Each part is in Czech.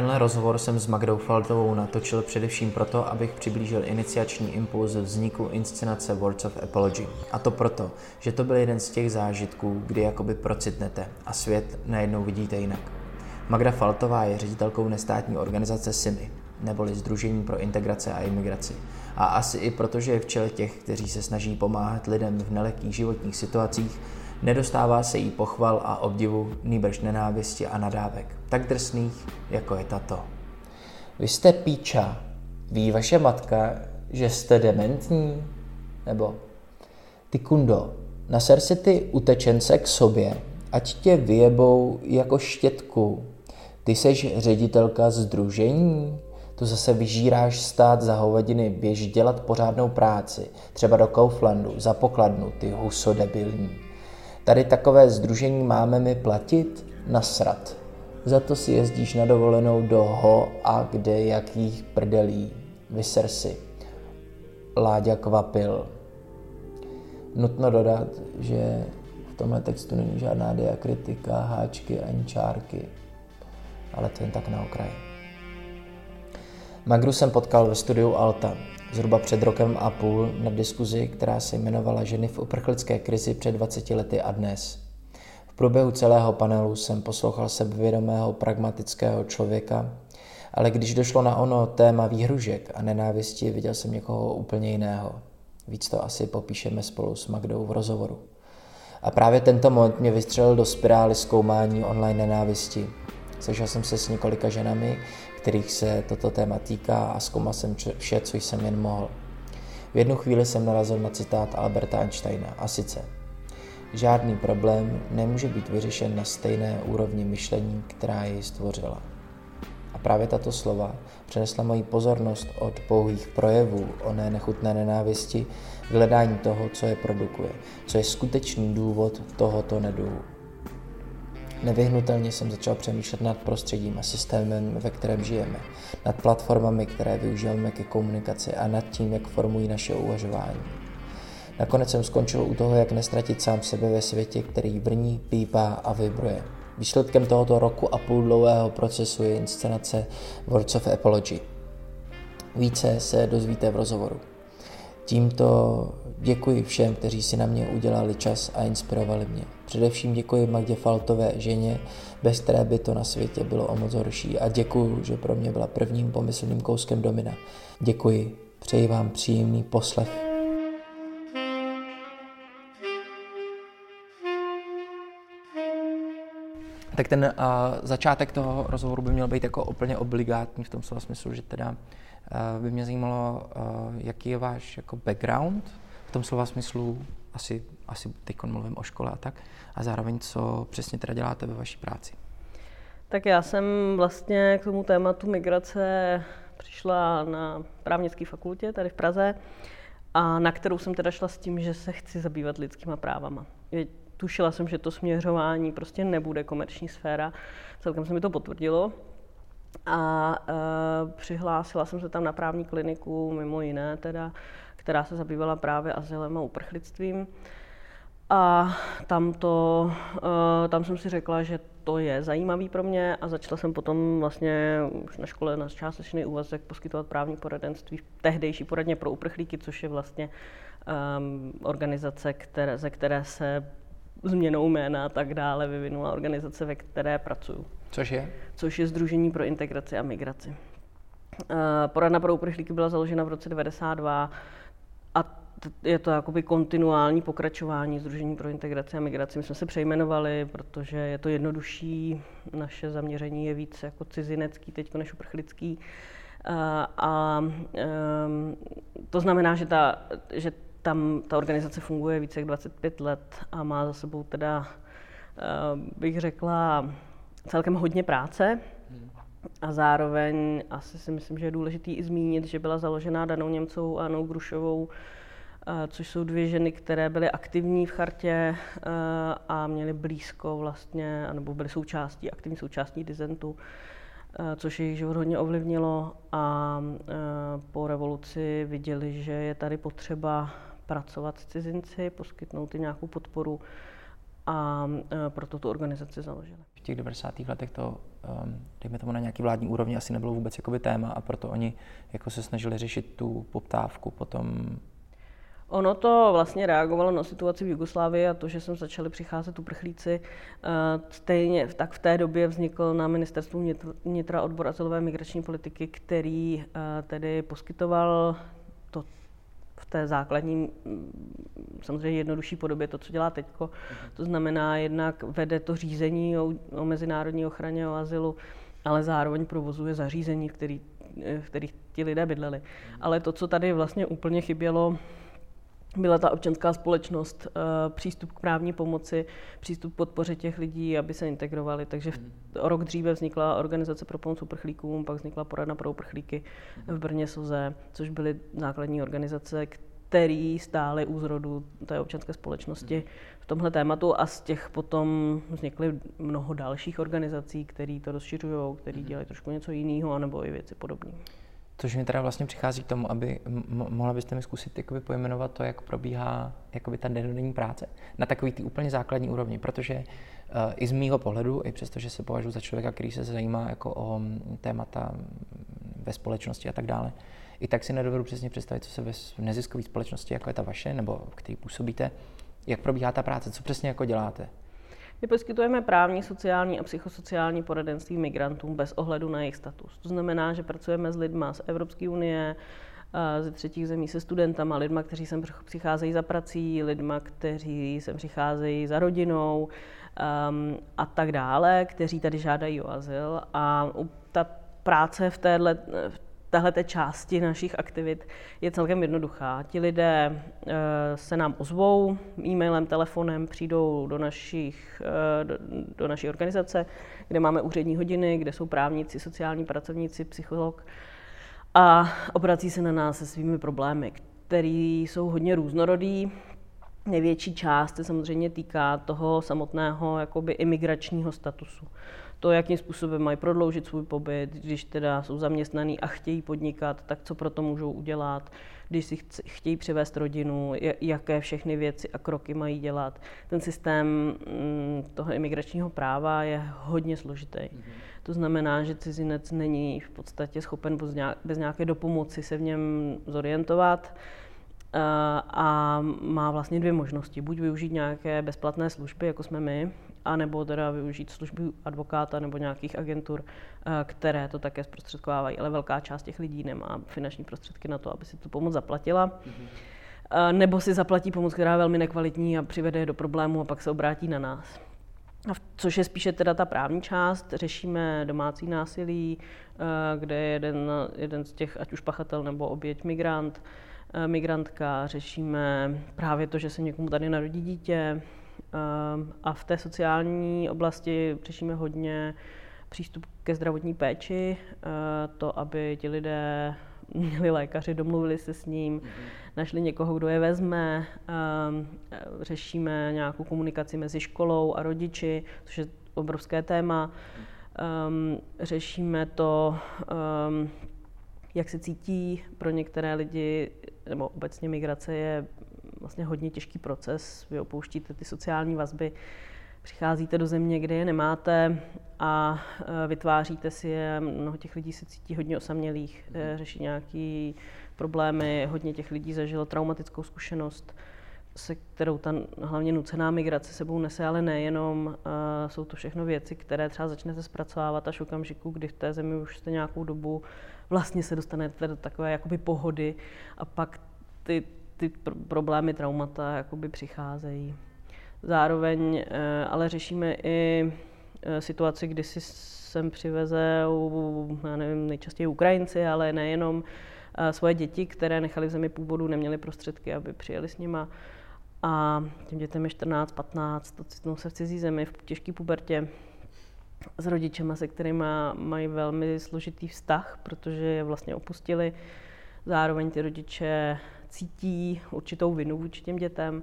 Tenhle rozhovor jsem s Magdou Faltovou natočil především proto, abych přiblížil iniciační impuls vzniku inscenace Words of Apology. A to proto, že to byl jeden z těch zážitků, kdy jakoby procitnete a svět najednou vidíte jinak. Magda Faltová je ředitelkou nestátní organizace SIMI, neboli Združení pro integraci a imigraci. A asi i protože je v čele těch, kteří se snaží pomáhat lidem v nelehkých životních situacích, Nedostává se jí pochval a obdivu, nýbrž nenávisti a nadávek, tak drsných, jako je tato. Vy jste píča. Ví vaše matka, že jste dementní? Nebo ty kundo, naser si ty utečence k sobě, ať tě vyjebou jako štětku. Ty seš ředitelka združení? Tu zase vyžíráš stát za hovadiny, běž dělat pořádnou práci, třeba do Kauflandu, za pokladnu, ty huso debilní. Tady takové združení máme mi platit? Nasrat. Za to si jezdíš na dovolenou do ho a kde jakých prdelí. Vyser si. Láďa kvapil. Nutno dodat, že v tomhle textu není žádná diakritika, háčky ani čárky. Ale to jen tak na okraji. Magru jsem potkal ve studiu Alta zhruba před rokem a půl na diskuzi, která se jmenovala Ženy v uprchlické krizi před 20 lety a dnes. V průběhu celého panelu jsem poslouchal sebevědomého, pragmatického člověka, ale když došlo na ono téma výhružek a nenávisti, viděl jsem někoho úplně jiného. Víc to asi popíšeme spolu s Magdou v rozhovoru. A právě tento moment mě vystřelil do spirály zkoumání online nenávisti. Sešel jsem se s několika ženami, kterých se toto téma týká a zkoumal jsem vše, co jsem jen mohl. V jednu chvíli jsem narazil na citát Alberta Einsteina a sice Žádný problém nemůže být vyřešen na stejné úrovni myšlení, která jej stvořila. A právě tato slova přenesla moji pozornost od pouhých projevů o ne nechutné nenávisti k hledání toho, co je produkuje, co je skutečný důvod tohoto nedůvu. Nevyhnutelně jsem začal přemýšlet nad prostředím a systémem, ve kterém žijeme, nad platformami, které využíváme ke komunikaci a nad tím, jak formují naše uvažování. Nakonec jsem skončil u toho, jak nestratit sám sebe ve světě, který brní, pípá a vibruje. Výsledkem tohoto roku a půl dlouhého procesu je inscenace Words of Apology. Více se dozvíte v rozhovoru. Tímto děkuji všem, kteří si na mě udělali čas a inspirovali mě. Především děkuji Magdě Faltové, ženě, bez které by to na světě bylo o moc horší a děkuji, že pro mě byla prvním pomyslným kouskem domina. Děkuji, přeji vám příjemný poslech. Tak ten uh, začátek toho rozhovoru by měl být jako úplně obligátní v tom slova smyslu, že teda uh, by mě zajímalo, uh, jaký je váš jako background v tom slova smyslu, asi, asi teď mluvím o škole a tak, a zároveň co přesně teda děláte ve vaší práci. Tak já jsem vlastně k tomu tématu migrace přišla na právnické fakultě tady v Praze, a na kterou jsem teda šla s tím, že se chci zabývat lidskýma právama. Tušila jsem, že to směřování prostě nebude komerční sféra. Celkem se mi to potvrdilo. A e, přihlásila jsem se tam na právní kliniku, mimo jiné teda, která se zabývala právě azylem a uprchlictvím. A tam, to, uh, tam jsem si řekla, že to je zajímavý pro mě a začala jsem potom vlastně už na škole na částečný úvazek poskytovat právní poradenství v tehdejší poradně pro uprchlíky, což je vlastně um, organizace, které, ze které se změnou jména a tak dále vyvinula organizace, ve které pracuju. Což je? Což je Združení pro integraci a migraci. Uh, poradna pro uprchlíky byla založena v roce 92 a je to jakoby kontinuální pokračování Združení pro integraci a migraci. My jsme se přejmenovali, protože je to jednodušší, naše zaměření je víc jako cizinecký teď než uprchlický. A, a to znamená, že, ta, že tam ta organizace funguje více jak 25 let a má za sebou teda, uh, bych řekla, celkem hodně práce. A zároveň asi si myslím, že je důležité i zmínit, že byla založena Danou Němcovou a Anou Grušovou což jsou dvě ženy, které byly aktivní v chartě a měly blízko vlastně, nebo byly součástí, aktivní součástí dizentu, což jejich život hodně ovlivnilo a po revoluci viděli, že je tady potřeba pracovat s cizinci, poskytnout jim nějakou podporu a proto tu organizaci založili. V těch 90. letech to, um, dejme tomu na nějaký vládní úrovni, asi nebylo vůbec jakoby téma a proto oni jako se snažili řešit tu poptávku potom Ono to vlastně reagovalo na situaci v Jugoslávii a to, že sem začali přicházet uprchlíci. Eh, stejně tak v té době vznikl na ministerstvu vnitra odbor azylové migrační politiky, který eh, tedy poskytoval to v té základní, mm, samozřejmě jednodušší podobě to, co dělá teď. To znamená, jednak vede to řízení o, o mezinárodní ochraně, o azylu, ale zároveň provozuje zařízení, který, eh, v kterých ti lidé bydleli. Ale to, co tady vlastně úplně chybělo, byla ta občanská společnost, eh, přístup k právní pomoci, přístup k podpoře těch lidí, aby se integrovali. Takže v, hmm. rok dříve vznikla organizace pro pomoc uprchlíkům, pak vznikla poradna pro uprchlíky v Brně Soze, což byly základní organizace, který stály u zrodu té občanské společnosti hmm. v tomhle tématu a z těch potom vznikly mnoho dalších organizací, které to rozšiřují, které hmm. dělají trošku něco jiného, anebo i věci podobné. Což mi teda vlastně přichází k tomu, aby mohla byste mi zkusit jakoby pojmenovat to, jak probíhá jakoby ta denodenní práce na takový ty úplně základní úrovni, protože uh, i z mýho pohledu, i přesto, že se považuji za člověka, který se zajímá jako o témata ve společnosti a tak dále, i tak si nedovedu přesně představit, co se ve neziskové společnosti, jako je ta vaše, nebo v který působíte, jak probíhá ta práce, co přesně jako děláte. My poskytujeme právní, sociální a psychosociální poradenství migrantům bez ohledu na jejich status. To znamená, že pracujeme s lidmi z Evropské unie, eh, ze třetích zemí se studentama, lidma, kteří sem přicházejí za prací, lidma, kteří sem přicházejí za rodinou um, a tak dále, kteří tady žádají o azyl. A ta práce v téhle, v tahle části našich aktivit je celkem jednoduchá. Ti lidé eh, se nám ozvou e-mailem, telefonem, přijdou do, našich, eh, do, do naší organizace, kde máme úřední hodiny, kde jsou právníci, sociální pracovníci, psycholog a obrací se na nás se svými problémy, které jsou hodně různorodý. Největší část se samozřejmě týká toho samotného jakoby imigračního statusu to, jakým způsobem mají prodloužit svůj pobyt, když teda jsou zaměstnaný a chtějí podnikat, tak co pro to můžou udělat, když si chtějí přivést rodinu, jaké všechny věci a kroky mají dělat. Ten systém mm, toho imigračního práva je hodně složitý. Mm-hmm. To znamená, že cizinec není v podstatě schopen bez nějaké dopomoci se v něm zorientovat eh, a má vlastně dvě možnosti. Buď využít nějaké bezplatné služby, jako jsme my, a nebo teda využít služby advokáta nebo nějakých agentur, eh, které to také zprostředkovávají. Ale velká část těch lidí nemá finanční prostředky na to, aby si tu pomoc zaplatila. Mm-hmm. Nebo si zaplatí pomoc, která je velmi nekvalitní a přivede je do problému a pak se obrátí na nás. Což je spíše teda ta právní část. Řešíme domácí násilí, eh, kde je jeden, jeden z těch, ať už pachatel nebo oběť migrant, migrantka. Řešíme právě to, že se někomu tady narodí dítě, a v té sociální oblasti řešíme hodně přístup ke zdravotní péči, eh, to, aby ti lidé měli lékaři, domluvili se s ním, mm-hmm. našli někoho, kdo je vezme, ehm, řešíme nějakou komunikaci mezi školou a rodiči, což je obrovské téma. Um, řešíme to, jak se cítí pro některé lidi, nebo obecně migrace je vlastně hodně těžký proces. Vy opouštíte ty sociální vazby, přicházíte do země, kde je nemáte a e, vytváříte si je. Mnoho těch lidí se cítí hodně osamělých, e, řeší nějaké problémy. Hodně těch lidí zažilo traumatickou zkušenost, se kterou ta hlavně nucená migrace sebou nese, ale nejenom. E, jsou to všechno věci, které třeba začnete zpracovávat až v okamžiku, kdy v té zemi už jste nějakou dobu vlastně se dostanete do takové jakoby pohody a pak ty ty pr- problémy, traumata jakoby přicházejí. Zároveň eh, ale řešíme i eh, situaci, kdy si sem přiveze, já nevím, nejčastěji Ukrajinci, ale nejenom eh, svoje děti, které nechali v zemi původu, neměli prostředky, aby přijeli s nima. A těm dětem je 14, 15, ocitnou se v cizí zemi, v těžké pubertě s rodičema, se kterými mají velmi složitý vztah, protože je vlastně opustili. Zároveň ty rodiče cítí určitou vinu vůči těm dětem,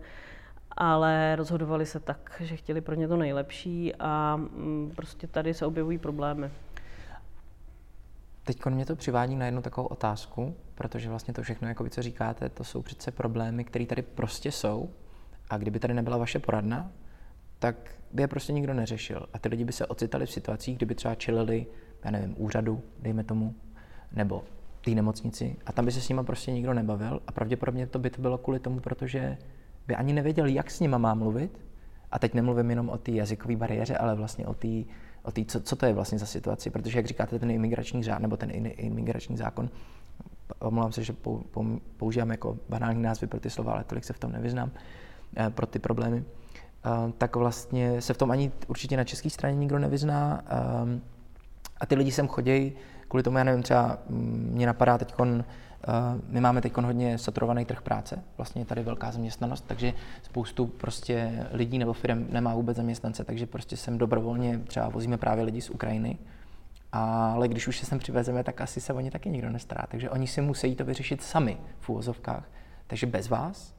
ale rozhodovali se tak, že chtěli pro ně to nejlepší a mm, prostě tady se objevují problémy. Teď mě to přivádí na jednu takovou otázku, protože vlastně to všechno, jako vy co říkáte, to jsou přece problémy, které tady prostě jsou. A kdyby tady nebyla vaše poradna, tak by je prostě nikdo neřešil. A ty lidi by se ocitali v situacích, kdyby třeba čelili, já nevím, úřadu, dejme tomu, nebo té nemocnici a tam by se s nima prostě nikdo nebavil a pravděpodobně to by to bylo kvůli tomu, protože by ani nevěděl, jak s nima má mluvit. A teď nemluvím jenom o té jazykové bariéře, ale vlastně o té, o tý, co, co to je vlastně za situaci, protože jak říkáte, ten imigrační řád nebo ten imigrační zákon, omlouvám se, že používám jako banální názvy pro ty slova, ale tolik se v tom nevyznám, eh, pro ty problémy, eh, tak vlastně se v tom ani určitě na české straně nikdo nevyzná ehm, a ty lidi sem chodí kvůli tomu, já nevím, třeba mm, mě napadá teď Uh, my máme teď hodně saturovaný trh práce, vlastně je tady velká zaměstnanost, takže spoustu prostě lidí nebo firm nemá vůbec zaměstnance, takže prostě sem dobrovolně třeba vozíme právě lidi z Ukrajiny, ale když už se sem přivezeme, tak asi se o ně taky nikdo nestará, takže oni si musí to vyřešit sami v úvozovkách. Takže bez vás?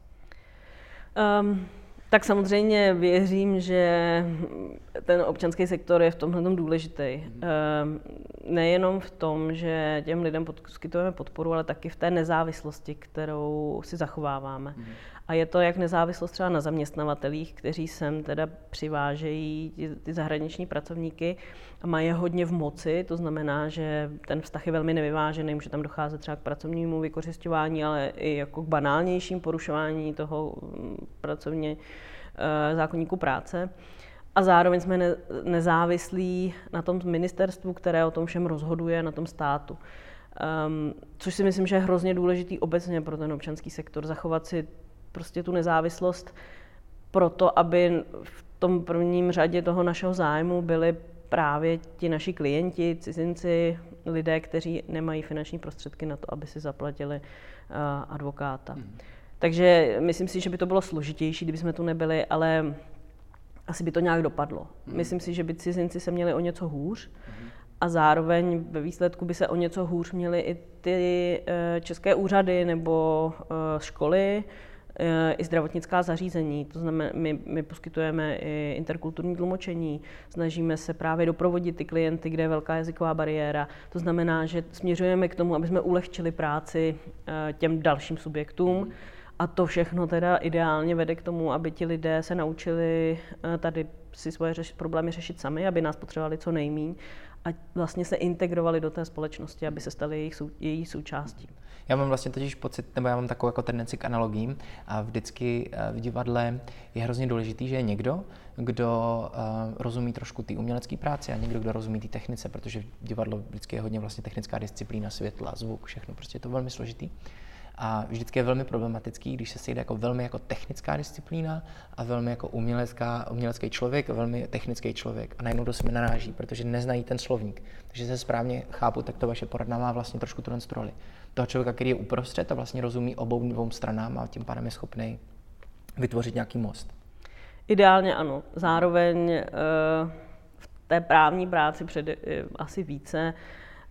Um, tak samozřejmě věřím, že ten občanský sektor je v tomhle důležitý. Mm. Nejenom v tom, že těm lidem poskytujeme podporu, ale taky v té nezávislosti, kterou si zachováváme. A je to jak nezávislost třeba na zaměstnavatelích, kteří sem teda přivážejí ty, ty zahraniční pracovníky a mají je hodně v moci, to znamená, že ten vztah je velmi nevyvážený, může tam docházet třeba k pracovnímu vykořišťování, ale i jako k banálnějším porušování toho mm, pracovně eh, zákonníku práce. A zároveň jsme ne, nezávislí na tom ministerstvu, které o tom všem rozhoduje, na tom státu. Um, což si myslím, že je hrozně důležitý obecně pro ten občanský sektor, zachovat si prostě tu nezávislost proto, aby v tom prvním řadě toho našeho zájmu byli právě ti naši klienti, cizinci, lidé, kteří nemají finanční prostředky na to, aby si zaplatili uh, advokáta. Hmm. Takže myslím si, že by to bylo složitější, kdyby jsme tu nebyli, ale asi by to nějak dopadlo. Hmm. Myslím si, že by cizinci se měli o něco hůř hmm. a zároveň ve výsledku by se o něco hůř měly i ty uh, české úřady nebo uh, školy, i zdravotnická zařízení. To znamená, my, my poskytujeme i interkulturní tlumočení, snažíme se právě doprovodit ty klienty, kde je velká jazyková bariéra. To znamená, že směřujeme k tomu, aby jsme ulehčili práci eh, těm dalším subjektům. A to všechno teda ideálně vede k tomu, aby ti lidé se naučili eh, tady si svoje řeš- problémy řešit sami, aby nás potřebovali co nejmíň a vlastně se integrovali do té společnosti, aby se stali jejich sou, její součástí. Já mám vlastně totiž pocit, nebo já mám takovou jako tendenci k analogím a vždycky eh, v divadle je hrozně důležitý, že je někdo, kdo uh, rozumí trošku té umělecké práci a někdo, kdo rozumí té technice, protože divadlo vždycky je hodně vlastně technická disciplína, světla, zvuk, všechno, prostě je to velmi složitý. A vždycky je velmi problematický, když se sejde jako velmi jako technická disciplína a velmi jako umělecká, umělecký člověk velmi technický člověk. A najednou do sebe naráží, protože neznají ten slovník. Takže se správně chápu, tak to vaše poradna má vlastně trošku tu roli. Toho člověka, který je uprostřed a vlastně rozumí obou dvou stranám a tím pádem je schopný vytvořit nějaký most. Ideálně ano. Zároveň eh, v té právní práci před, eh, asi více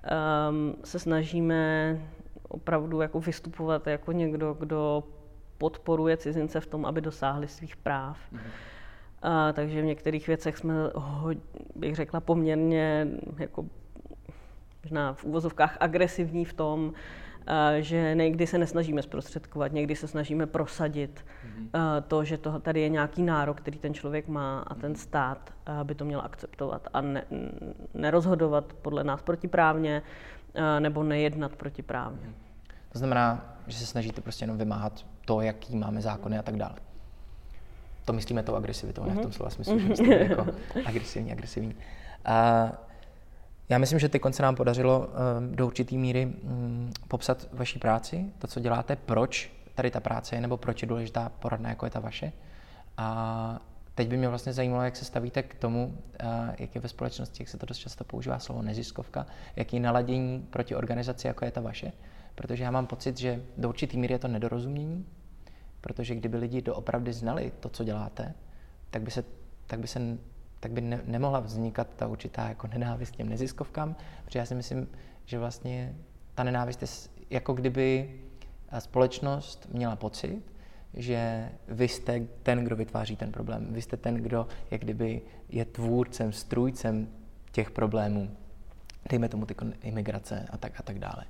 ehm, se snažíme opravdu jako vystupovat jako někdo, kdo podporuje cizince v tom, aby dosáhli svých práv. Mm-hmm. A, takže v některých věcech jsme, ho, bych řekla, poměrně jako možná v úvozovkách agresivní v tom, že někdy se nesnažíme zprostředkovat, někdy se snažíme prosadit mm-hmm. to, že to, tady je nějaký nárok, který ten člověk má a ten stát by to měl akceptovat a ne, nerozhodovat podle nás protiprávně nebo nejednat protiprávně. To znamená, že se snažíte prostě jenom vymáhat to, jaký máme zákony a tak dále. To myslíme tou agresivitou, mm-hmm. ne v tom slova smyslu, že jste jako agresivní, agresivní. A já myslím, že ty konce nám podařilo uh, do určité míry um, popsat vaší práci, to, co děláte, proč tady ta práce je, nebo proč je důležitá poradna, jako je ta vaše. A teď by mě vlastně zajímalo, jak se stavíte k tomu, uh, jak je ve společnosti, jak se to dost často používá slovo neziskovka, jaký naladění proti organizaci, jako je ta vaše, protože já mám pocit, že do určitý míry je to nedorozumění, protože kdyby lidi doopravdy znali to, co děláte, tak by se, tak by se tak by ne, nemohla vznikat ta určitá jako nenávist těm neziskovkám, protože já si myslím, že vlastně ta nenávist je jako kdyby společnost měla pocit, že vy jste ten, kdo vytváří ten problém. Vy jste ten, kdo jak kdyby je tvůrcem, strůjcem těch problémů. Dejme tomu ty imigrace a tak a tak dále.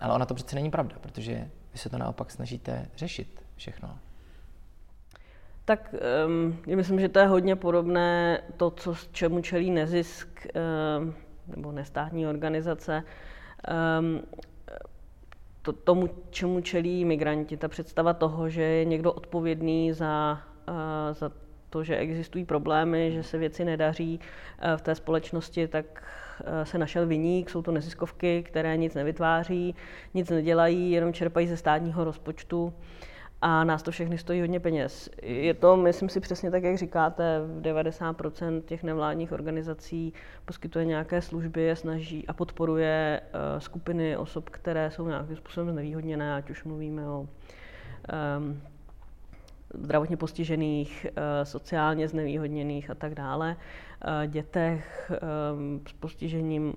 Ale ona to přece není pravda, protože vy se to naopak snažíte řešit všechno. Tak um, já myslím, že to je hodně podobné to, co, čemu čelí nezisk um, nebo nestátní organizace. Um, to, tomu, čemu čelí migranti, ta představa toho, že je někdo odpovědný za, uh, za to, že existují problémy, že se věci nedaří uh, v té společnosti, tak uh, se našel viník, jsou to neziskovky, které nic nevytváří, nic nedělají, jenom čerpají ze státního rozpočtu a nás to všechny stojí hodně peněz. Je to, myslím si přesně tak, jak říkáte, 90% těch nevládních organizací poskytuje nějaké služby, snaží a podporuje uh, skupiny osob, které jsou nějakým způsobem znevýhodněné, ať už mluvíme o um, zdravotně postižených, uh, sociálně znevýhodněných a tak dále, uh, dětech um, s postižením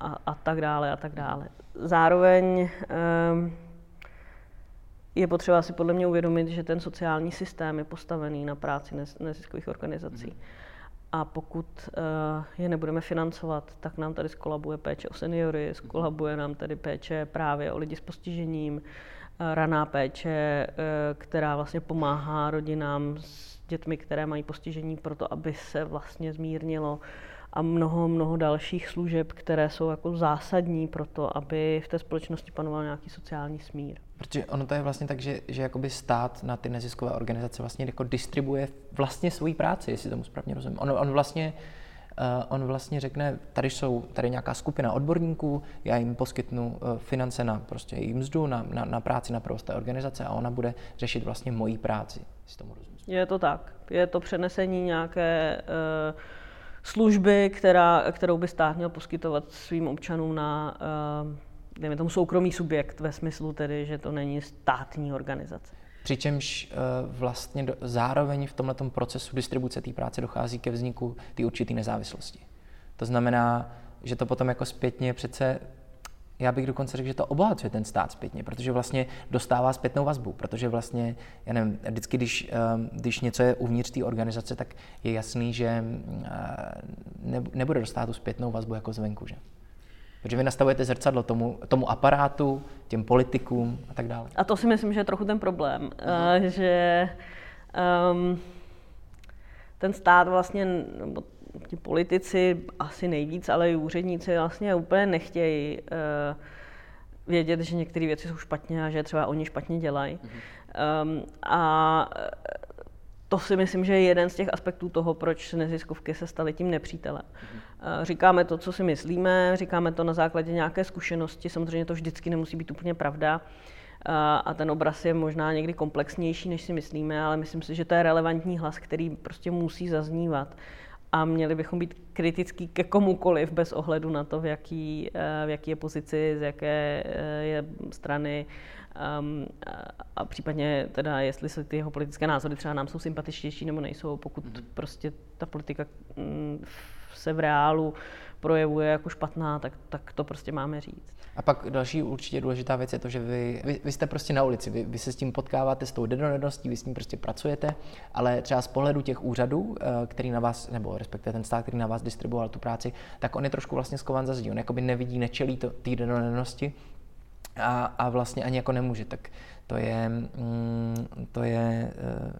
a, a tak dále a tak dále. Zároveň um, je potřeba si podle mě uvědomit, že ten sociální systém je postavený na práci neziskových organizací. Mm. A pokud uh, je nebudeme financovat, tak nám tady skolabuje péče o seniory, mhm. skolabuje nám tady péče právě o lidi s postižením, uh, raná péče, uh, která vlastně pomáhá rodinám s dětmi, které mají postižení, proto aby se vlastně zmírnilo a mnoho, mnoho dalších služeb, které jsou jako zásadní pro to, aby v té společnosti panoval nějaký sociální smír. Protože ono to je vlastně tak, že, že jakoby stát na ty neziskové organizace vlastně jako distribuje vlastně svoji práci, jestli tomu správně rozumím. On, on vlastně Uh, on vlastně řekne, tady jsou tady nějaká skupina odborníků, já jim poskytnu uh, finance na prostě jejím mzdu, na, na, na práci na provoz té organizace a ona bude řešit vlastně moji práci, jestli tomu rozumím. Je to tak. Je to přenesení nějaké uh, služby, která, kterou by stát měl poskytovat svým občanům na, uh, dejme tomu, soukromý subjekt ve smyslu tedy, že to není státní organizace. Přičemž uh, vlastně do, zároveň v tomto procesu distribuce té práce dochází ke vzniku té určité nezávislosti. To znamená, že to potom jako zpětně přece já bych dokonce řekl, že to obohacuje ten stát zpětně, protože vlastně dostává zpětnou vazbu, protože vlastně, já nevím, vždycky, když, ehm, když něco je uvnitř té organizace, tak je jasný, že eh, nebude dostat tu zpětnou vazbu jako zvenku, že? Protože vy nastavujete zrcadlo tomu, tomu aparátu, těm politikům a tak dále. A to si myslím, že je trochu ten problém, uh-huh. že um, ten stát vlastně, nebo ti politici asi nejvíc, ale i úředníci vlastně úplně nechtějí uh, vědět, že některé věci jsou špatně a že třeba oni špatně dělají. Mm-hmm. Um, a to si myslím, že je jeden z těch aspektů toho, proč neziskovky se staly tím nepřítelem. Mm-hmm. Říkáme to, co si myslíme, říkáme to na základě nějaké zkušenosti, samozřejmě to vždycky nemusí být úplně pravda a ten obraz je možná někdy komplexnější, než si myslíme, ale myslím si, že to je relevantní hlas, který prostě musí zaznívat a měli bychom být kritický ke komukoliv bez ohledu na to, v jaký, eh, v jaký je pozici, z jaké eh, je strany um, a případně teda, jestli se ty jeho politické názory třeba nám jsou sympatičtější nebo nejsou, pokud mm-hmm. prostě ta politika mm, se v reálu projevuje jako špatná, tak, tak to prostě máme říct. A pak další určitě důležitá věc je to, že vy, vy, vy jste prostě na ulici, vy, vy se s tím potkáváte, s tou denodenností, vy s tím prostě pracujete, ale třeba z pohledu těch úřadů, eh, který na vás, nebo respektive ten stát, který na vás distribuoval tu práci, tak on je trošku vlastně skovan za zdí. On jakoby nevidí, nečelí té denodennosti a, a vlastně ani jako nemůže. Tak to je, mm, to je eh,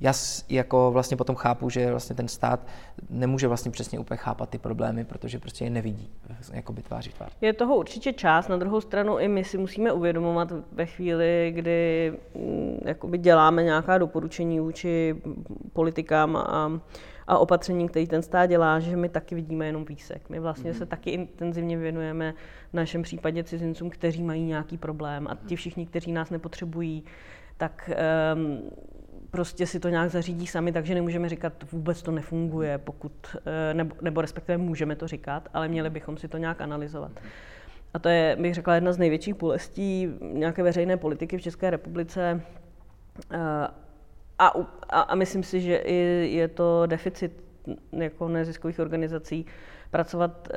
já jako vlastně potom chápu, že vlastně ten stát nemůže vlastně přesně úplně chápat ty problémy, protože prostě je nevidí jako by tváří tvář. Je toho určitě čas, na druhou stranu i my si musíme uvědomovat ve chvíli, kdy mm, jakoby děláme nějaká doporučení vůči politikám a, a opatření, který ten stát dělá, že my taky vidíme jenom výsek. My vlastně mm-hmm. se taky intenzivně věnujeme v našem případě cizincům, kteří mají nějaký problém a ti všichni, kteří nás nepotřebují, tak um, prostě si to nějak zařídí sami, takže nemůžeme říkat, vůbec to nefunguje, pokud, eh, nebo, nebo respektive můžeme to říkat, ale měli bychom si to nějak analyzovat. A to je, bych řekla, jedna z největších bolestí nějaké veřejné politiky v České republice. A, a, a myslím si, že i je to deficit jako neziskových organizací, pracovat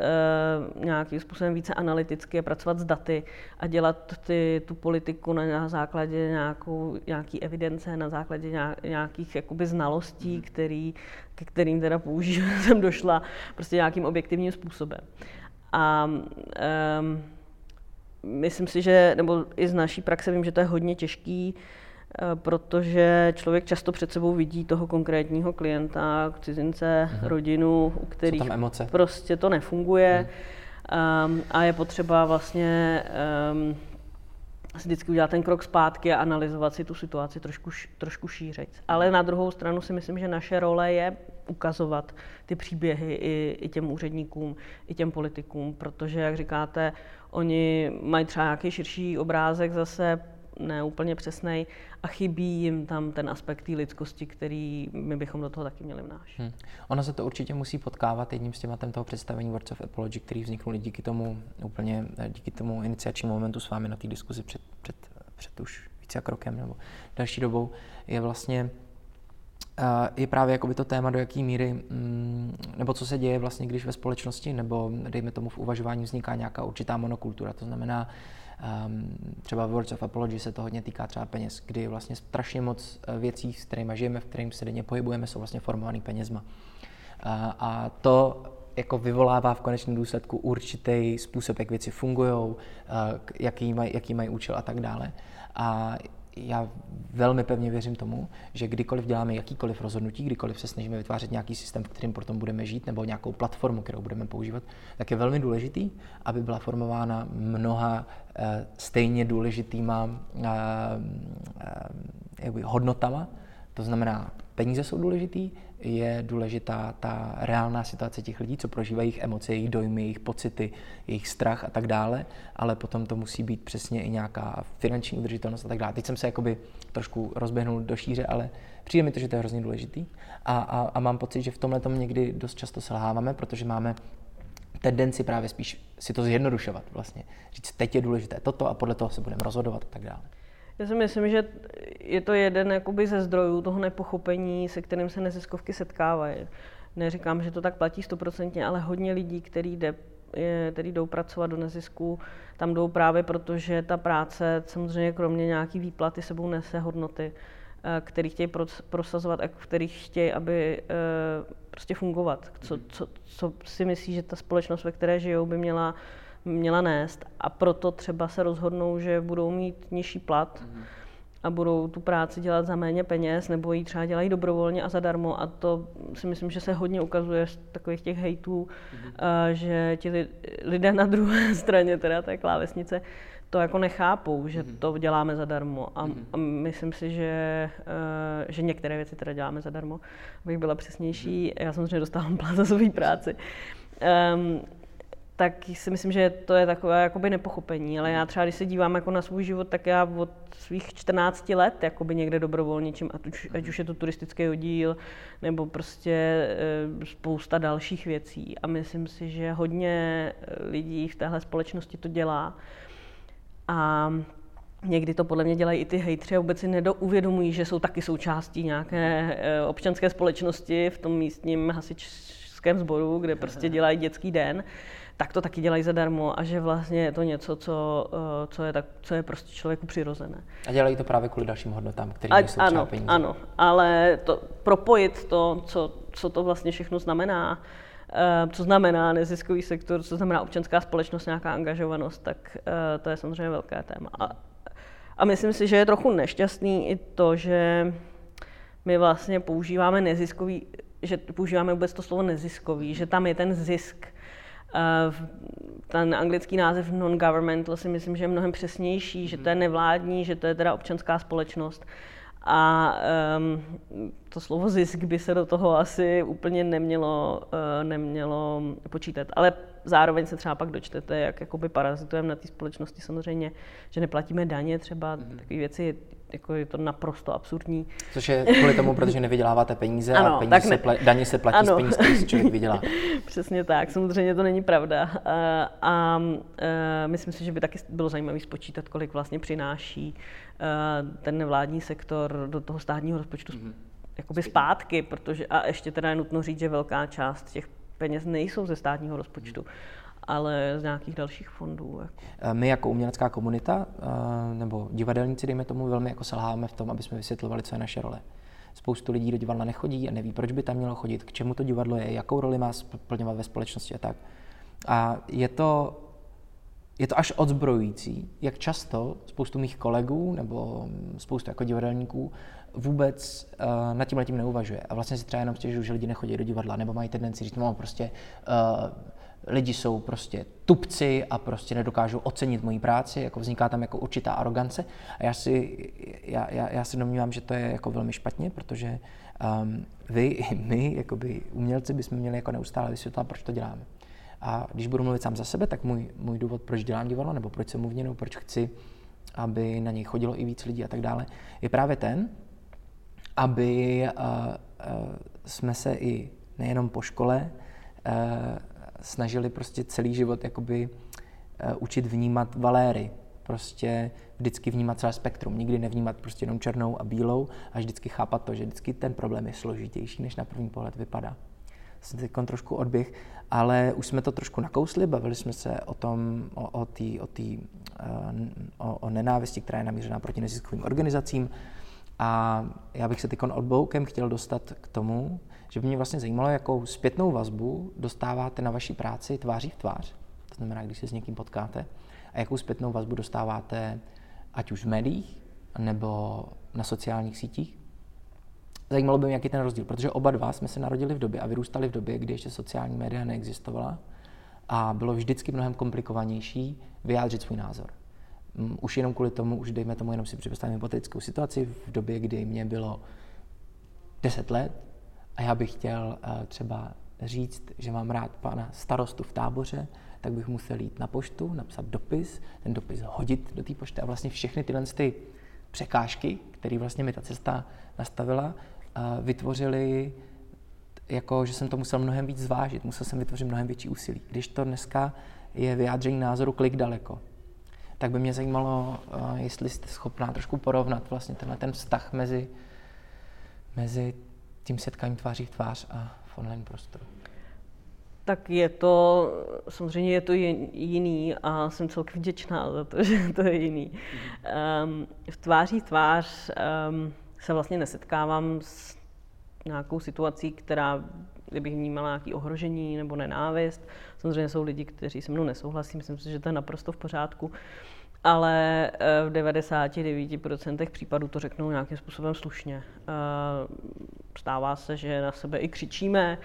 uh, nějakým způsobem více analyticky, pracovat s daty a dělat ty, tu politiku na, na základě nějakou, nějaký evidence, na základě nějakých jakoby znalostí, mhm. který, ke kterým teda používám, jsem došla prostě nějakým objektivním způsobem. A um, myslím si, že, nebo i z naší praxe vím, že to je hodně těžký protože člověk často před sebou vidí toho konkrétního klienta, cizince, mm-hmm. rodinu, u kterých prostě to nefunguje. Mm. Um, a je potřeba vlastně um, vždycky udělat ten krok zpátky a analyzovat si tu situaci trošku, trošku šířit. Ale na druhou stranu si myslím, že naše role je ukazovat ty příběhy i, i těm úředníkům, i těm politikům, protože, jak říkáte, oni mají třeba nějaký širší obrázek zase, ne úplně přesný, a chybí jim tam ten aspekt té lidskosti, který my bychom do toho taky měli vnášet. Hmm. Ono se to určitě musí potkávat jedním s tématem toho představení Words of Apology, který vzniknul díky tomu úplně, díky tomu iniciačnímu momentu s vámi na té diskuzi před, před, před už více jak rokem nebo další dobou, je vlastně je právě jakoby to téma, do jaké míry, mm, nebo co se děje vlastně, když ve společnosti, nebo dejme tomu v uvažování vzniká nějaká určitá monokultura. To znamená, Um, třeba Words of Apology se to hodně týká třeba peněz, kdy vlastně strašně moc eh, věcí, s kterými žijeme, v kterým se denně pohybujeme, jsou vlastně formovaný penězma. A, a to jako vyvolává v konečném důsledku určitý způsob, jak věci fungují, eh, jaký mají, jaký mají účel a tak dále. A já velmi pevně věřím tomu, že kdykoliv děláme jakýkoliv rozhodnutí, kdykoliv se snažíme vytvářet nějaký systém, v kterým potom budeme žít, nebo nějakou platformu, kterou budeme používat, tak je velmi důležitý, aby byla formována mnoha eh, stejně důležitýma eh, eh, hodnotama. To znamená, peníze jsou důležitý, je důležitá ta reálná situace těch lidí, co prožívají jejich emoce, jejich dojmy, jejich pocity, jejich strach a tak dále, ale potom to musí být přesně i nějaká finanční udržitelnost a tak dále. Teď jsem se jakoby trošku rozběhnul do šíře, ale přijde mi to, že to je hrozně důležitý a, a, a mám pocit, že v tomhle tom někdy dost často selháváme, protože máme tendenci právě spíš si to zjednodušovat vlastně. Říct, teď je důležité toto a podle toho se budeme rozhodovat a tak dále. Já si myslím, že je to jeden jakoby ze zdrojů toho nepochopení, se kterým se neziskovky setkávají. Neříkám, že to tak platí stoprocentně, ale hodně lidí, který, jde, který jdou pracovat do nezisku, tam jdou právě proto, že ta práce samozřejmě kromě nějaký výplaty sebou nese hodnoty, eh, který chtějí prosazovat a kterých chtějí, aby eh, prostě fungovat. Co, co, co si myslí, že ta společnost, ve které žijou, by měla měla nést a proto třeba se rozhodnou, že budou mít nižší plat mm. a budou tu práci dělat za méně peněz nebo ji třeba dělají dobrovolně a zadarmo a to si myslím, že se hodně ukazuje z takových těch hejtů, mm. že ti lidé na druhé straně teda té klávesnice to jako nechápou, že mm. to děláme zadarmo a, mm. a myslím si, že, uh, že některé věci teda děláme zadarmo, abych byla přesnější. Mm. Já samozřejmě dostávám plat za svou práci. Um, tak si myslím, že to je takové jakoby nepochopení. Ale já třeba, když se dívám jako na svůj život, tak já od svých 14 let jakoby někde dobrovolničím, ať už, ať už je to turistický oddíl, nebo prostě e, spousta dalších věcí. A myslím si, že hodně eh, lidí v téhle společnosti to dělá. A Někdy to podle mě dělají i ty hejtři a vůbec si nedouvědomují, že jsou taky součástí nějaké eh, občanské společnosti v tom místním hasičském sboru, kde prostě dělají dětský den tak to taky dělají zadarmo a že vlastně je to něco, co, eh, co, je, tak, co je prostě člověku přirozené. A dělají to právě kvůli dalším hodnotám, které jsou ano, peníze. Ano, ale to, propojit to, co, co to vlastně všechno znamená, eh, co znamená neziskový sektor, co znamená občanská společnost, nějaká angažovanost, tak eh, to je samozřejmě velké téma. A, a myslím si, že je trochu nešťastný i to, že my vlastně používáme neziskový, že používáme vůbec to slovo neziskový, že tam je ten zisk ten anglický název non-governmental si myslím, že je mnohem přesnější, že to je mhm. nevládní, že to je teda občanská společnost. A um, to slovo zisk by se do toho asi úplně nemělo, uh, nemělo počítat. Ale zároveň se třeba pak dočtete, jak jakoby parazitujeme na té společnosti samozřejmě, že neplatíme daně třeba, mm-hmm. takové věci, jako je to naprosto absurdní. Což je kvůli tomu, protože nevyděláváte peníze ano, a peníze se pla- daně se platí ano. z peníz, které si člověk vydělá. Přesně tak, samozřejmě to není pravda. A, a, a myslím si, že by taky bylo zajímavé spočítat, kolik vlastně přináší ten nevládní sektor do toho státního rozpočtu mm-hmm. jakoby zpátky, protože a ještě teda je nutno říct, že velká část těch peněz nejsou ze státního rozpočtu, ale z nějakých dalších fondů. Jako. My jako umělecká komunita, nebo divadelníci, dejme tomu, velmi jako selháme v tom, aby jsme vysvětlovali, co je naše role. Spoustu lidí do divadla nechodí a neví, proč by tam mělo chodit, k čemu to divadlo je, jakou roli má splňovat ve společnosti a tak. A je to je to až odzbrojující, jak často spoustu mých kolegů nebo spoustu jako divadelníků vůbec uh, nad tím letím neuvažuje. A vlastně si třeba jenom stěžují, že lidi nechodí do divadla, nebo mají tendenci říct, no prostě uh, lidi jsou prostě tupci a prostě nedokážou ocenit moji práci, jako vzniká tam jako určitá arogance. A já si, já, já, já si domnívám, že to je jako velmi špatně, protože um, vy i my, jakoby umělci, bychom měli jako neustále vysvětlovat, proč to děláme. A když budu mluvit sám za sebe, tak můj, můj důvod, proč dělám divadlo, nebo proč jsem mluvně, proč chci, aby na něj chodilo i víc lidí a tak dále, je právě ten, aby uh, uh, jsme se i nejenom po škole uh, snažili prostě celý život jakoby uh, učit vnímat valéry, prostě vždycky vnímat celé spektrum, nikdy nevnímat prostě jenom černou a bílou a vždycky chápat to, že vždycky ten problém je složitější, než na první pohled vypadá. Jsem teď trošku odběh, ale už jsme to trošku nakousli, bavili jsme se o tom, o, o, tý, o, tý, o, o nenávisti, která je namířená proti neziskovým organizacím, a já bych se teď odboukem chtěl dostat k tomu, že by mě vlastně zajímalo, jakou zpětnou vazbu dostáváte na vaší práci tváří v tvář. To znamená, když se s někým potkáte. A jakou zpětnou vazbu dostáváte ať už v médiích, nebo na sociálních sítích. Zajímalo by mě, jaký ten rozdíl, protože oba dva jsme se narodili v době a vyrůstali v době, kdy ještě sociální média neexistovala a bylo vždycky mnohem komplikovanější vyjádřit svůj názor. Mm, už jenom kvůli tomu, už dejme tomu jenom si představím hypotetickou situaci v době, kdy mě bylo 10 let a já bych chtěl uh, třeba říct, že mám rád pana starostu v táboře, tak bych musel jít na poštu, napsat dopis, ten dopis hodit do té pošty a vlastně všechny tyhle ty překážky, které vlastně mi ta cesta nastavila, uh, vytvořily jako, že jsem to musel mnohem víc zvážit, musel jsem vytvořit mnohem větší úsilí. Když to dneska je vyjádření názoru klik daleko, tak by mě zajímalo, eh, jestli jste schopná trošku porovnat vlastně tenhle ten vztah mezi, mezi tím setkáním tváří v tvář a v online prostoru. Tak je to, samozřejmě je to jiný a jsem celkem vděčná za to, že to je jiný. Um, v tváří tvář um, se vlastně nesetkávám s nějakou situací, která kdybych vnímala nějaké ohrožení nebo nenávist. Samozřejmě jsou lidi, kteří se mnou nesouhlasí, myslím si, že to je naprosto v pořádku. Ale eh, v 99% případů to řeknou nějakým způsobem slušně. Stává se, že na sebe i křičíme,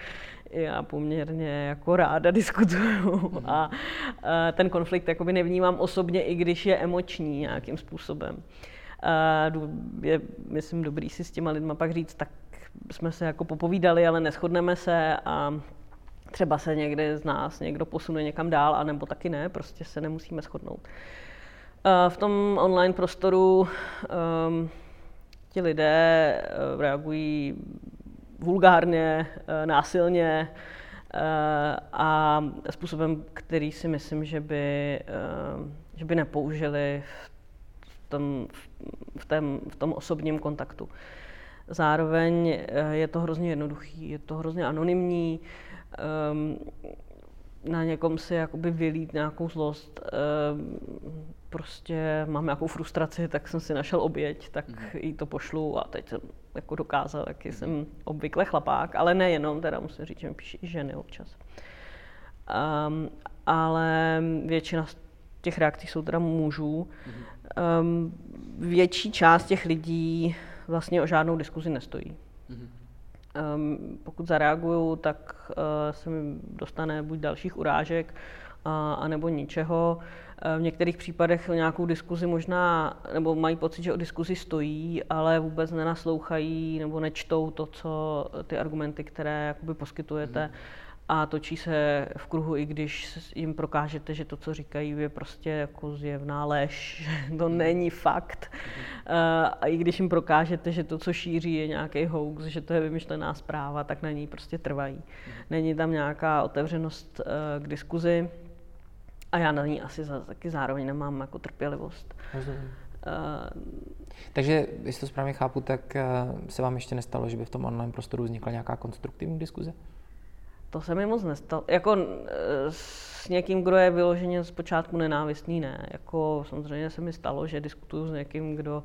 já poměrně jako ráda diskutuju mhm. a eh, ten konflikt jakoby nevnímám osobně, i když je emoční nějakým způsobem. Je, myslím, dobrý si s těma lidma pak říct, tak jsme se jako popovídali, ale neschodneme se a třeba se někde z nás někdo posune někam dál, anebo taky ne, prostě se nemusíme shodnout. V tom online prostoru um, ti lidé uh, reagují vulgárně, uh, násilně uh, a způsobem, který si myslím, že by, že by nepoužili v tom, v, tém, v tom osobním kontaktu. Zároveň je to hrozně jednoduchý, je to hrozně anonymní, um, na někom si jakoby vylít nějakou zlost, um, prostě mám nějakou frustraci, tak jsem si našel oběť, tak mm. jí to pošlu a teď jsem jako dokázal, jaký mm. jsem obvykle chlapák, ale nejenom, teda musím říct, že mi píší i ženy občas. Um, ale většina z těch reakcí jsou teda mužů. Um, větší část těch lidí vlastně o žádnou diskuzi nestojí. Um, pokud zareagují, tak uh, se mi dostane buď dalších urážek, uh, anebo ničeho. V některých případech nějakou diskuzi možná, nebo mají pocit, že o diskuzi stojí, ale vůbec nenaslouchají nebo nečtou to, co ty argumenty, které jakoby poskytujete. Mm. A točí se v kruhu, i když jim prokážete, že to, co říkají, je prostě jako zjevná lež, že to mhm. není fakt. Mm. A i když jim prokážete, že to, co šíří, je nějaký hoax, že to je vymyšlená zpráva, tak na ní prostě trvají. Mm. Není tam nějaká otevřenost eh, k diskuzi. A já na ní asi za, taky zároveň nemám jako trpělivost. Uh, Takže, jestli to správně chápu, tak se vám ještě nestalo, že by v tom online prostoru vznikla nějaká konstruktivní diskuze? To se mi moc nestalo. Jako s někým, kdo je vyloženě zpočátku nenávistný, ne. Jako samozřejmě se mi stalo, že diskutuju s někým, kdo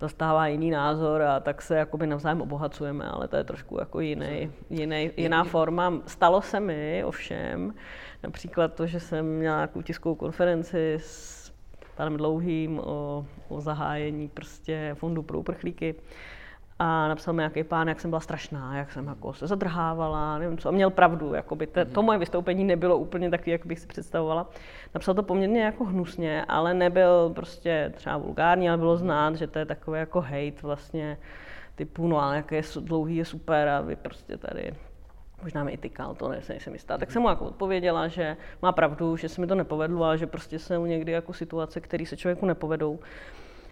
zastává jiný názor a tak se jakoby navzájem obohacujeme, ale to je trošku jako jiný, jiný, jiná forma. Stalo se mi ovšem například to, že jsem měla nějakou tiskovou konferenci s panem Dlouhým o, o zahájení prostě fondu pro uprchlíky a napsal mi nějaký pán, jak jsem byla strašná, jak jsem jako se zadrhávala, nevím co. A měl pravdu, jakoby te, to moje vystoupení nebylo úplně takový, jak bych si představovala. Napsal to poměrně jako hnusně, ale nebyl prostě třeba vulgární, ale bylo znát, že to je takový jako hate vlastně typu, no ale jak je dlouhý, je super a vy prostě tady možná mi i tykal, to nejsem jistá. Tak jsem mu jako odpověděla, že má pravdu, že se mi to nepovedlo a že prostě jsou někdy jako situace, které se člověku nepovedou.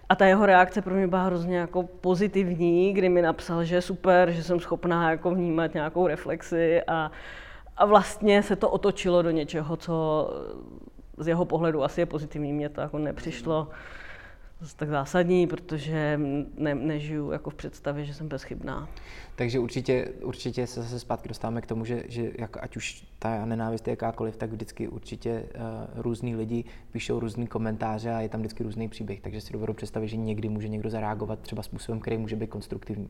A ta jeho reakce pro mě byla hrozně jako pozitivní, kdy mi napsal, že je super, že jsem schopná jako vnímat nějakou reflexi a, a vlastně se to otočilo do něčeho, co z jeho pohledu asi je pozitivní. Mně to jako nepřišlo tak zásadní, protože ne, nežiju jako v představě, že jsem bezchybná. Takže určitě, určitě se zase zpátky dostáváme k tomu, že, že jak, ať už ta nenávist je jakákoliv, tak vždycky určitě uh, různý lidi píšou různý komentáře a je tam vždycky různý příběh, takže si dovedu představit, že někdy může někdo zareagovat třeba způsobem, který může být konstruktivní.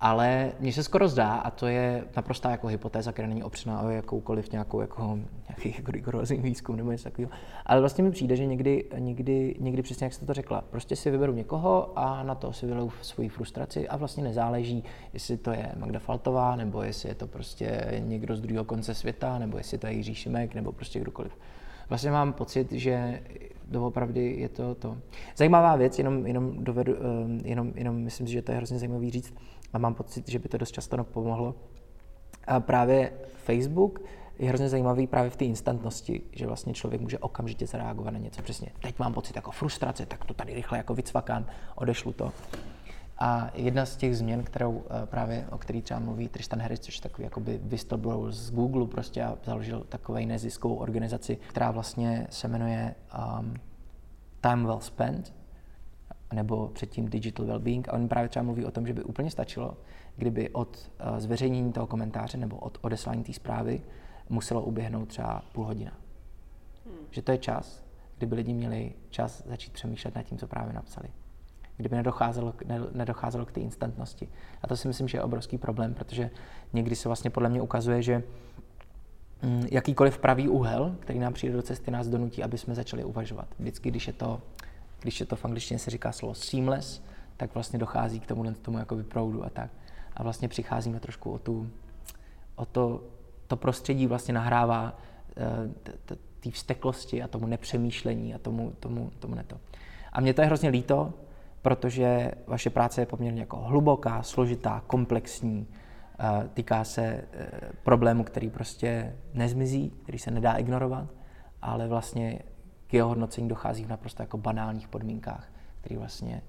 Ale mně se skoro zdá, a to je naprostá jako hypotéza, která není opřená o jakoukoliv nějakou jako, nějaký jako rigorozní výzkum nebo něco takového. Ale vlastně mi přijde, že někdy, někdy, někdy přesně jak jste to řekla, prostě si vyberu někoho a na to si vylou svoji frustraci a vlastně nezáleží, jestli to je Magda Faltová, nebo jestli je to prostě někdo z druhého konce světa, nebo jestli to je Jiří Šimek, nebo prostě kdokoliv. Vlastně mám pocit, že doopravdy je to to. Zajímavá věc, jenom, jenom, dovedu, eh, jenom, jenom myslím si, že to je hrozně zajímavý říct, a mám pocit, že by to dost často pomohlo. A právě Facebook je hrozně zajímavý právě v té instantnosti, že vlastně člověk může okamžitě zareagovat na něco. Přesně, teď mám pocit jako frustrace, tak to tady rychle jako vycvakám, odešlu to. A jedna z těch změn, kterou eh, právě, o který třeba mluví Tristan Harris, což takový jakoby whistleblower z Google prostě a založil takovou neziskovou organizaci, která vlastně se jmenuje um, Time Well Spent, nebo předtím Digital Wellbeing. A on právě třeba mluví o tom, že by úplně stačilo, kdyby od uh, zveřejnění toho komentáře nebo od odeslání té zprávy muselo uběhnout třeba půl hodina. Hmm. Že to je čas, kdyby lidi měli čas začít přemýšlet nad tím, co právě napsali. Kdyby nedocházelo, ne, nedocházelo k té instantnosti. A to si myslím, že je obrovský problém, protože někdy se vlastně podle mě ukazuje, že mm, jakýkoliv pravý úhel, který nám přijde do cesty, nás donutí, aby jsme začali uvažovat. Vždycky, když je to když je to v angličtině se říká slovo seamless, tak vlastně dochází k tomu, tomu jakoby proudu a tak. A vlastně přicházíme trošku o, tu, o to, to prostředí vlastně nahrává eh, té vzteklosti a tomu nepřemýšlení a tomu, tomu, tomu neto. A mně to je hrozně líto, protože vaše práce je poměrně jako hluboká, složitá, komplexní, eh, týká se eh, problému, který prostě nezmizí, který se nedá ignorovat, ale vlastně k jeho hodnocení dochází v naprosto jako banálních podmínkách, které vlastně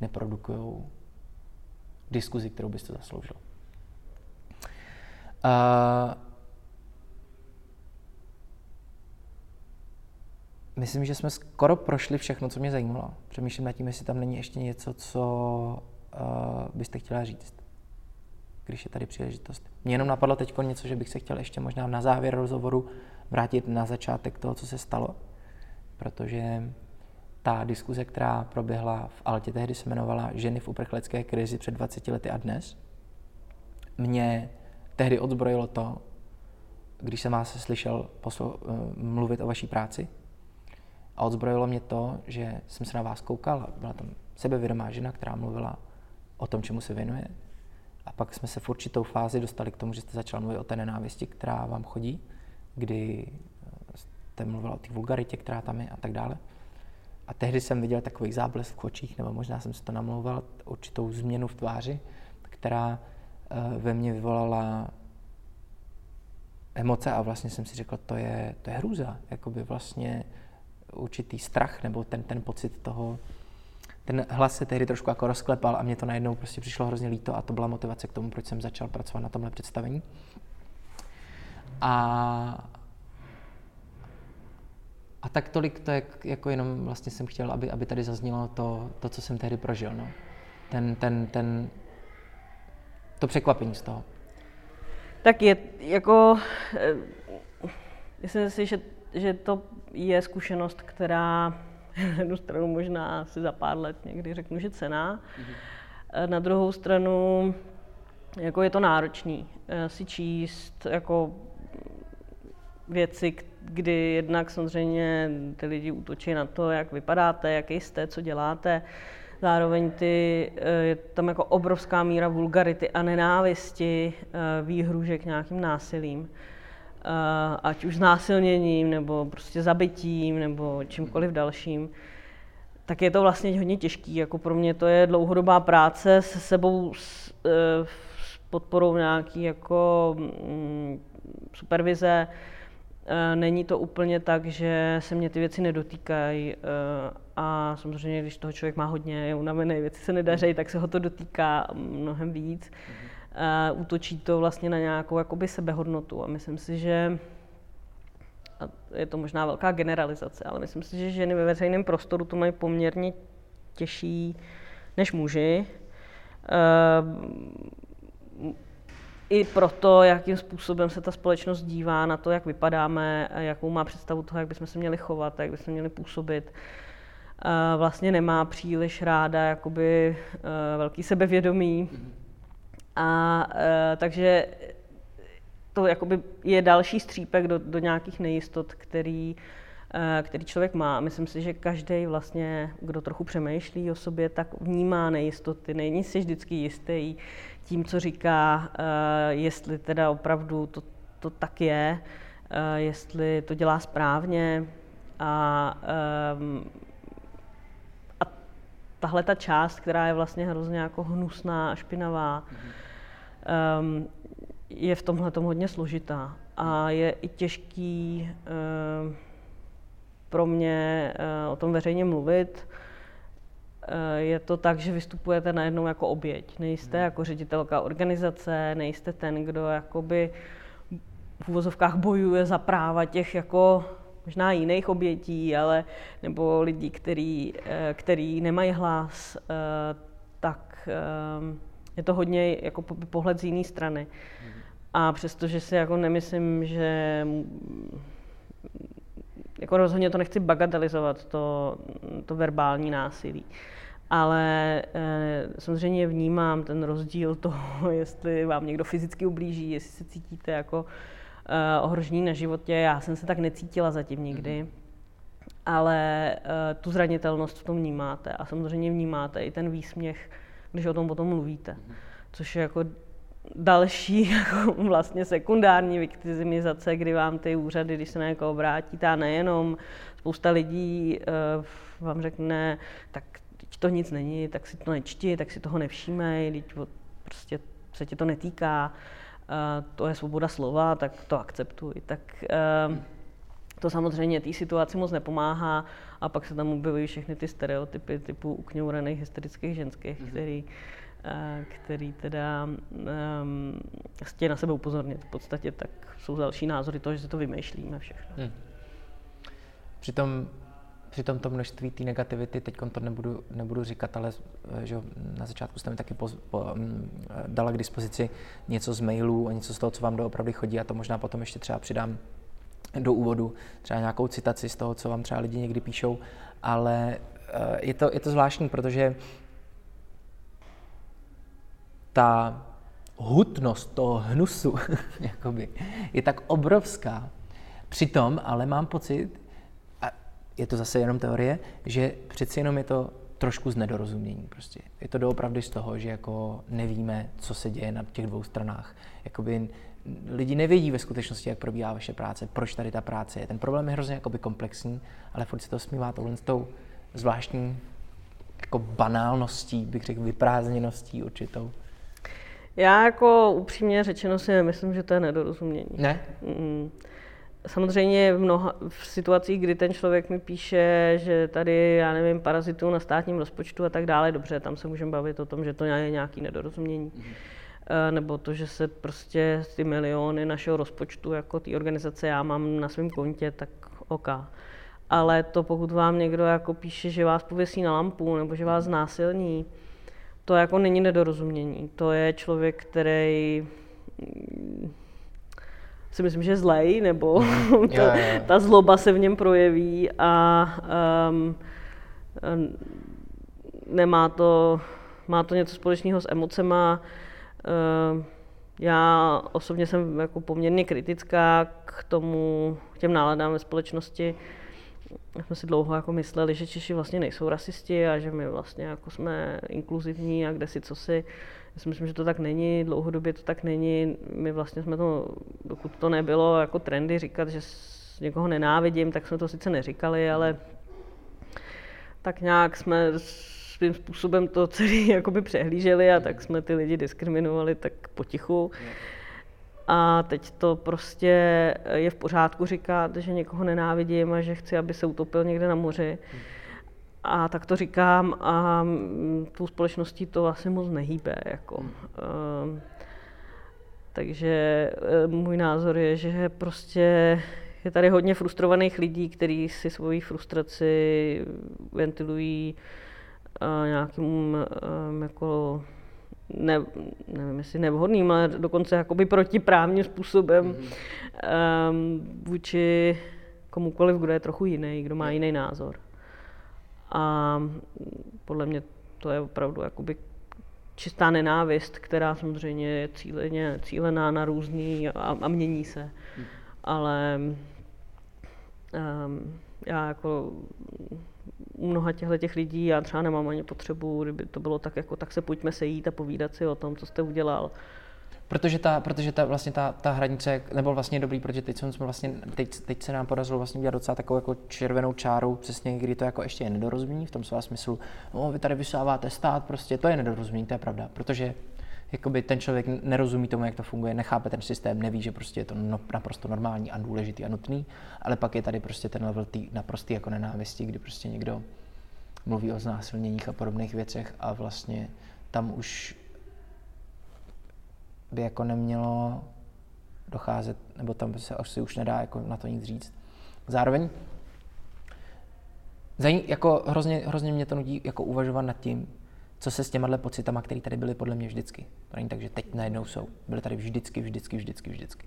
neprodukují diskuzi, kterou byste zasloužil. Uh, myslím, že jsme skoro prošli všechno, co mě zajímalo. Přemýšlím nad tím, jestli tam není ještě něco, co uh, byste chtěla říct, když je tady příležitost. Mně jenom napadlo teď něco, že bych se chtěl ještě možná na závěr rozhovoru vrátit na začátek toho, co se stalo protože ta diskuze, která proběhla v Altě, tehdy se jmenovala Ženy v uprchlecké krizi před 20 lety a dnes, mě tehdy odzbrojilo to, když jsem vás slyšel eh, mluvit o vaší práci. A odzbrojilo mě to, že jsem se na vás koukal, byla tam sebevědomá žena, která mluvila o tom, čemu se věnuje. A pak jsme se v určitou fázi dostali k tomu, že jste začal mluvit o té nenávisti, která vám chodí, kdy jste mluvila o té vulgaritě, která tam je a tak dále. A tehdy jsem viděl takový záblesk v očích, nebo možná jsem se to namlouval, určitou změnu v tváři, která eh, ve mně vyvolala emoce a vlastně jsem si řekl, to je, to je hrůza, jakoby vlastně určitý strach nebo ten, ten pocit toho, ten hlas se tehdy trošku jako rozklepal a mě to najednou prostě přišlo hrozně líto a to byla motivace k tomu, proč jsem začal pracovat na tomhle představení. A a tak tolik to je, jako jenom vlastně jsem chtěl, aby, aby tady zaznělo to, to, co jsem tehdy prožil. No. Ten, ten, ten, to překvapení z toho. Tak je jako, eh, myslím si, že, že to je zkušenost, která na jednu stranu možná si za pár let někdy řeknu, že cená. Mm-hmm. Na druhou stranu jako je to náročný eh, si číst jako věci, kdy jednak samozřejmě ty lidi útočí na to, jak vypadáte, jak jste, co děláte. Zároveň ty, eh, je tam jako obrovská míra vulgarity a nenávisti, výhružek nějakým násilím. Ať už znásilněním, nebo prostě zabitím, nebo čímkoliv dalším tak je to vlastně hodně těžký. Jako pro mě to je dlouhodobá práce se sebou, s, eh, s podporou nějaký jako mm, supervize. Eh, není to úplně tak, že se mě ty věci nedotýkají eh, a samozřejmě, když toho člověk má hodně, je unavený, věci se nedaří, tak se ho to dotýká mnohem víc. Mm-hmm. Útočí to vlastně na nějakou jakoby sebehodnotu a myslím si, že a je to možná velká generalizace, ale myslím si, že ženy ve veřejném prostoru to mají poměrně těžší než muži. I proto, jakým způsobem se ta společnost dívá na to, jak vypadáme, jakou má představu toho, jak bychom se měli chovat, jak bychom měli působit. Vlastně nemá příliš ráda jakoby eh, velký sebevědomí. A eh, takže to jakoby je další střípek do, do nějakých nejistot, který, eh, který člověk má. Myslím si, že každý vlastně, kdo trochu přemýšlí o sobě, tak vnímá nejistoty. Není si vždycky jistý tím, co říká, eh, jestli teda opravdu to, to tak je, eh, jestli to dělá správně. A, a tahle ta část, která je vlastně hrozně jako hnusná a špinavá, mm-hmm je v tomhle hodně složitá a je i těžký eh, pro mě eh, o tom veřejně mluvit. Eh, je to tak, že vystupujete najednou jako oběť. Nejste hmm. jako ředitelka organizace, nejste ten, kdo jakoby v uvozovkách bojuje za práva těch jako možná jiných obětí, ale nebo lidí, který, který nemají hlas, tak je to hodně jako pohled z jiné strany. A přestože si jako nemyslím, že jako rozhodně to nechci bagatelizovat, to, to verbální násilí. Ale e, samozřejmě vnímám ten rozdíl toho, jestli vám někdo fyzicky ublíží, jestli se cítíte jako e, ohrožení na životě. Já jsem se tak necítila zatím nikdy. Mm-hmm. Ale e, tu zranitelnost v tom vnímáte a samozřejmě vnímáte i ten výsměch, když o tom potom mluvíte. Mm-hmm. Což je jako další jako vlastně sekundární viktimizace, kdy vám ty úřady, když se na někoho obrátí, a nejenom spousta lidí uh, vám řekne, tak to nic není, tak si to nečti, tak si toho nevšímej, teď prostě se tě to netýká, uh, to je svoboda slova, tak to akceptuj. Tak uh, to samozřejmě té situaci moc nepomáhá a pak se tam objevují všechny ty stereotypy typu ukňouraných hysterických ženských, mm-hmm. který který teda um, chtějí na sebe upozornit. V podstatě tak jsou další názory toho, že si to vymýšlíme všechno. Hmm. Přitom při tom to množství té negativity, teď to nebudu, nebudu říkat, ale eh, že na začátku jste mi taky po, po, um, dala k dispozici něco z mailů a něco z toho, co vám doopravdy chodí a to možná potom ještě třeba přidám do úvodu, třeba nějakou citaci z toho, co vám třeba lidi někdy píšou, ale uh, je, to, je to zvláštní, protože ta hutnost toho hnusu jakoby, je tak obrovská. Přitom ale mám pocit, a je to zase jenom teorie, že přeci jenom je to trošku z nedorozumění. Prostě. Je to doopravdy z toho, že jako nevíme, co se děje na těch dvou stranách. Jakoby lidi nevědí ve skutečnosti, jak probíhá vaše práce, proč tady ta práce je. Ten problém je hrozně jakoby komplexní, ale furt se to smívá tohle s tou zvláštní jako banálností, bych řekl, vyprázdněností určitou. Já jako upřímně řečeno si nemyslím, že to je nedorozumění. Ne? Mm. Samozřejmě v, mnoha, v situacích, kdy ten člověk mi píše, že tady, já nevím, parazituju na státním rozpočtu a tak dále, dobře, tam se můžeme bavit o tom, že to je nějaký nedorozumění. Mm. Nebo to, že se prostě ty miliony našeho rozpočtu, jako ty organizace já mám na svém kontě, tak OK. Ale to, pokud vám někdo jako píše, že vás pověsí na lampu nebo že vás znásilní, to jako není nedorozumění. To je člověk, který si myslím, že zlej, nebo ta, Jo, jo, jo. ta zloba se v něm projeví a um, nemá to, má to něco společného s emocema. Um, já osobně jsem jako poměrně kritická k tomu, k těm náladám ve společnosti. Jsme si dlouho jako mysleli, že Češi vlastně nejsou rasisti a že my vlastně jako jsme inkluzivní a kde si co si. Já si myslím, že to tak není, dlouhodobě to tak není. My vlastně jsme to, dokud to nebylo jako trendy říkat, že s někoho nenávidím, tak jsme to sice neříkali, ale tak nějak jsme svým způsobem to celý jakoby přehlíželi a tak jsme ty lidi diskriminovali tak potichu. A teď to prostě je v pořádku říkat, že někoho nenávidím a že chci, aby se utopil někde na moři. A tak to říkám a tou společností to asi moc nehýbe. Jako. Um, takže eh, můj názor je, že prostě je tady hodně frustrovaných lidí, kteří si svoji frustraci ventilují uh, nějakým um, jako ne, nevím, jestli nevhodným, ale dokonce jakoby protiprávním způsobem mm. um, vůči komukoliv, kdo je trochu jiný, kdo má jiný názor. A podle mě to je opravdu jakoby čistá nenávist, která samozřejmě je cíleně, cílená na různý a, a mění se. Mm. Ale um, já jako u mnoha těchto těch lidí já třeba nemám ani potřebu, kdyby to bylo tak jako, tak se pojďme sejít a povídat si o tom, co jste udělal. Protože ta, protože ta, vlastně ta, ta hranice nebyl vlastně dobrý, protože teď, jsme vlastně, teď, teď se nám podařilo vlastně udělat docela takovou jako červenou čáru, přesně kdy to jako ještě je nedorozumění, v tom svém smyslu, no, vy tady vysáváte stát, prostě to je nedorozumění, to je pravda, protože jakoby ten člověk nerozumí tomu, jak to funguje, nechápe ten systém, neví, že prostě je to no, naprosto normální a důležitý a nutný, ale pak je tady prostě ten level tý naprostý jako nenávisti, kdy prostě někdo mluví o znásilněních a podobných věcech a vlastně tam už by jako nemělo docházet, nebo tam se asi už nedá jako na to nic říct. Zároveň jako hrozně, hrozně mě to nutí jako uvažovat nad tím, co se s těma pocitama, které tady byly podle mě vždycky. To není tak, že teď najednou jsou. Byly tady vždycky, vždycky, vždycky, vždycky.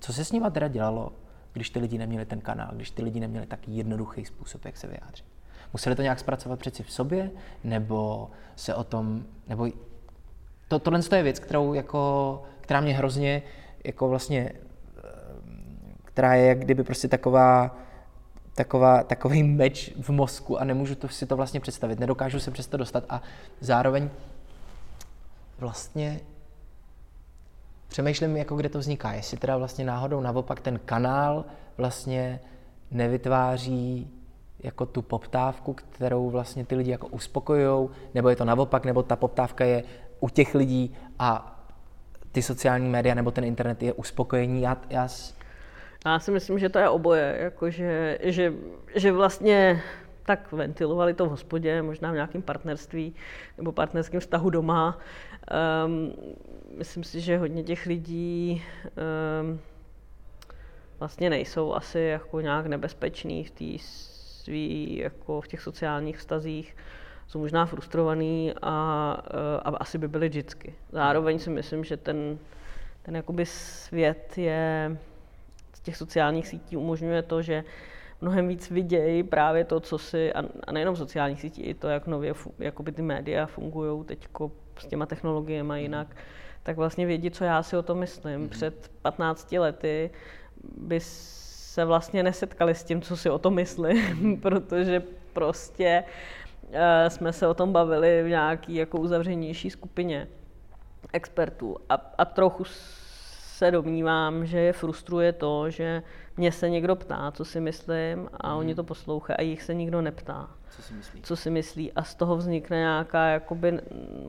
Co se s nima teda dělalo, když ty lidi neměli ten kanál, když ty lidi neměli tak jednoduchý způsob, jak se vyjádřit? Museli to nějak zpracovat přeci v sobě, nebo se o tom, nebo to, tohle je věc, kterou jako, která mě hrozně, jako vlastně, eh, která je jak kdyby prostě taková, taková, takový meč v mozku a nemůžu to, si to vlastně představit, nedokážu se přes to dostat a zároveň vlastně přemýšlím, jako kde to vzniká, jestli teda vlastně náhodou naopak ten kanál vlastně nevytváří jako tu poptávku, kterou vlastně ty lidi jako uspokojují, nebo je to naopak, nebo ta poptávka je u těch lidí a ty sociální média nebo ten internet je uspokojení. Já, já, já si myslím, že to je oboje, jako že, že, vlastně tak ventilovali to v hospodě, možná v nějakém partnerství nebo partnerském vztahu doma. Um, myslím si, že hodně těch lidí um, vlastně nejsou asi jako nějak nebezpeční v té svý, jako v těch sociálních vztazích jsou možná frustrovaný a, a asi by byli vždycky. Zároveň si myslím, že ten, ten jakoby svět je těch sociálních sítí umožňuje to, že mnohem víc vidějí právě to, co si, a, nejenom sociálních sítí, i to, jak nově jakoby ty média fungují teď s těma technologiemi jinak, tak vlastně vědí, co já si o tom myslím. Mhm. Před 15 lety by se vlastně nesetkali s tím, co si o tom myslím, protože prostě uh, jsme se o tom bavili v nějaký jako uzavřenější skupině expertů a, a trochu se domnívám, že je frustruje to, že mě se někdo ptá, co si myslím a mm. oni to poslouchají a jich se nikdo neptá. Co si myslí? Co si myslí a z toho vznikne nějaká jakoby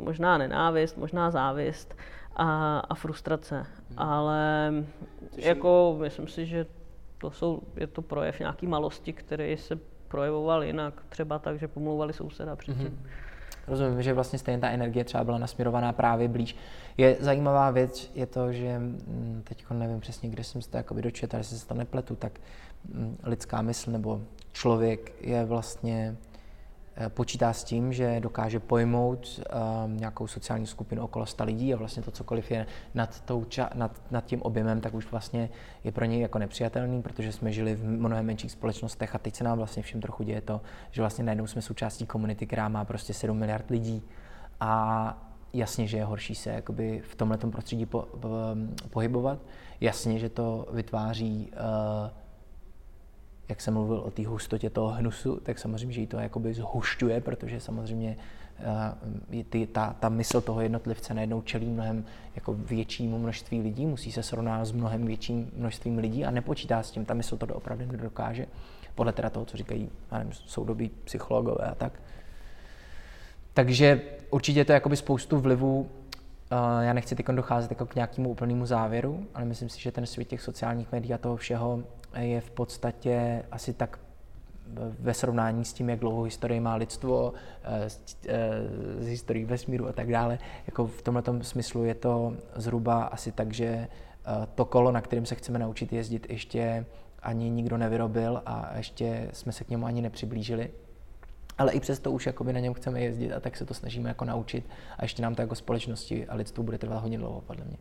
možná nenávist, možná závist a, a frustrace. Mm. Ale Což jako myslím si, že to jsou, je to projev nějaký malosti, který se projevoval jinak, třeba tak, že pomlouvali souseda předtím. Mm-hmm. Rozumím, že vlastně stejně ta energie třeba byla nasměrovaná právě blíž. Je zajímavá věc, je to, že mm, teď nevím přesně, kde jsem se to jakoby dočetl, jestli se to nepletu, tak mm, lidská mysl nebo člověk je vlastně počítá s tím, že dokáže pojmout um, nějakou sociální skupinu okolo 100 lidí a vlastně to cokoliv je nad, tou ča- nad, nad tím objemem, tak už vlastně je pro něj jako nepřijatelný, protože jsme žili v mnohem menších společnostech a teď se nám vlastně všem trochu děje to, že vlastně najednou jsme součástí komunity, která má prostě 7 miliard lidí a jasně, že je horší se jakoby v tomhle prostředí po, po, pohybovat. Jasně, že to vytváří uh, jak jsem mluvil o té hustotě toho hnusu, tak samozřejmě, že ji to jakoby zhušťuje, protože samozřejmě uh, ty, ta, ta mysl toho jednotlivce najednou čelí mnohem jako většímu množství lidí, musí se srovnávat s mnohem větším množstvím lidí a nepočítá s tím, ta mysl to opravdu nedokáže, podle teda toho, co říkají nevím, soudobí psychologové a tak. Takže určitě to je jakoby spoustu vlivů. Já nechci teď docházet jako k nějakému úplnému závěru, ale myslím si, že ten svět těch sociálních médií a toho všeho je v podstatě asi tak ve srovnání s tím, jak dlouhou historii má lidstvo, eh, s, eh, s historií vesmíru a tak dále, jako v tomto smyslu je to zhruba asi tak, že eh, to kolo, na kterým se chceme naučit jezdit, ještě ani nikdo nevyrobil a ještě jsme se k němu ani nepřiblížili. Ale i přesto už jakoby na něm chceme jezdit a tak se to snažíme jako naučit a ještě nám to jako společnosti a lidstvu bude trvat hodně dlouho, podle mě.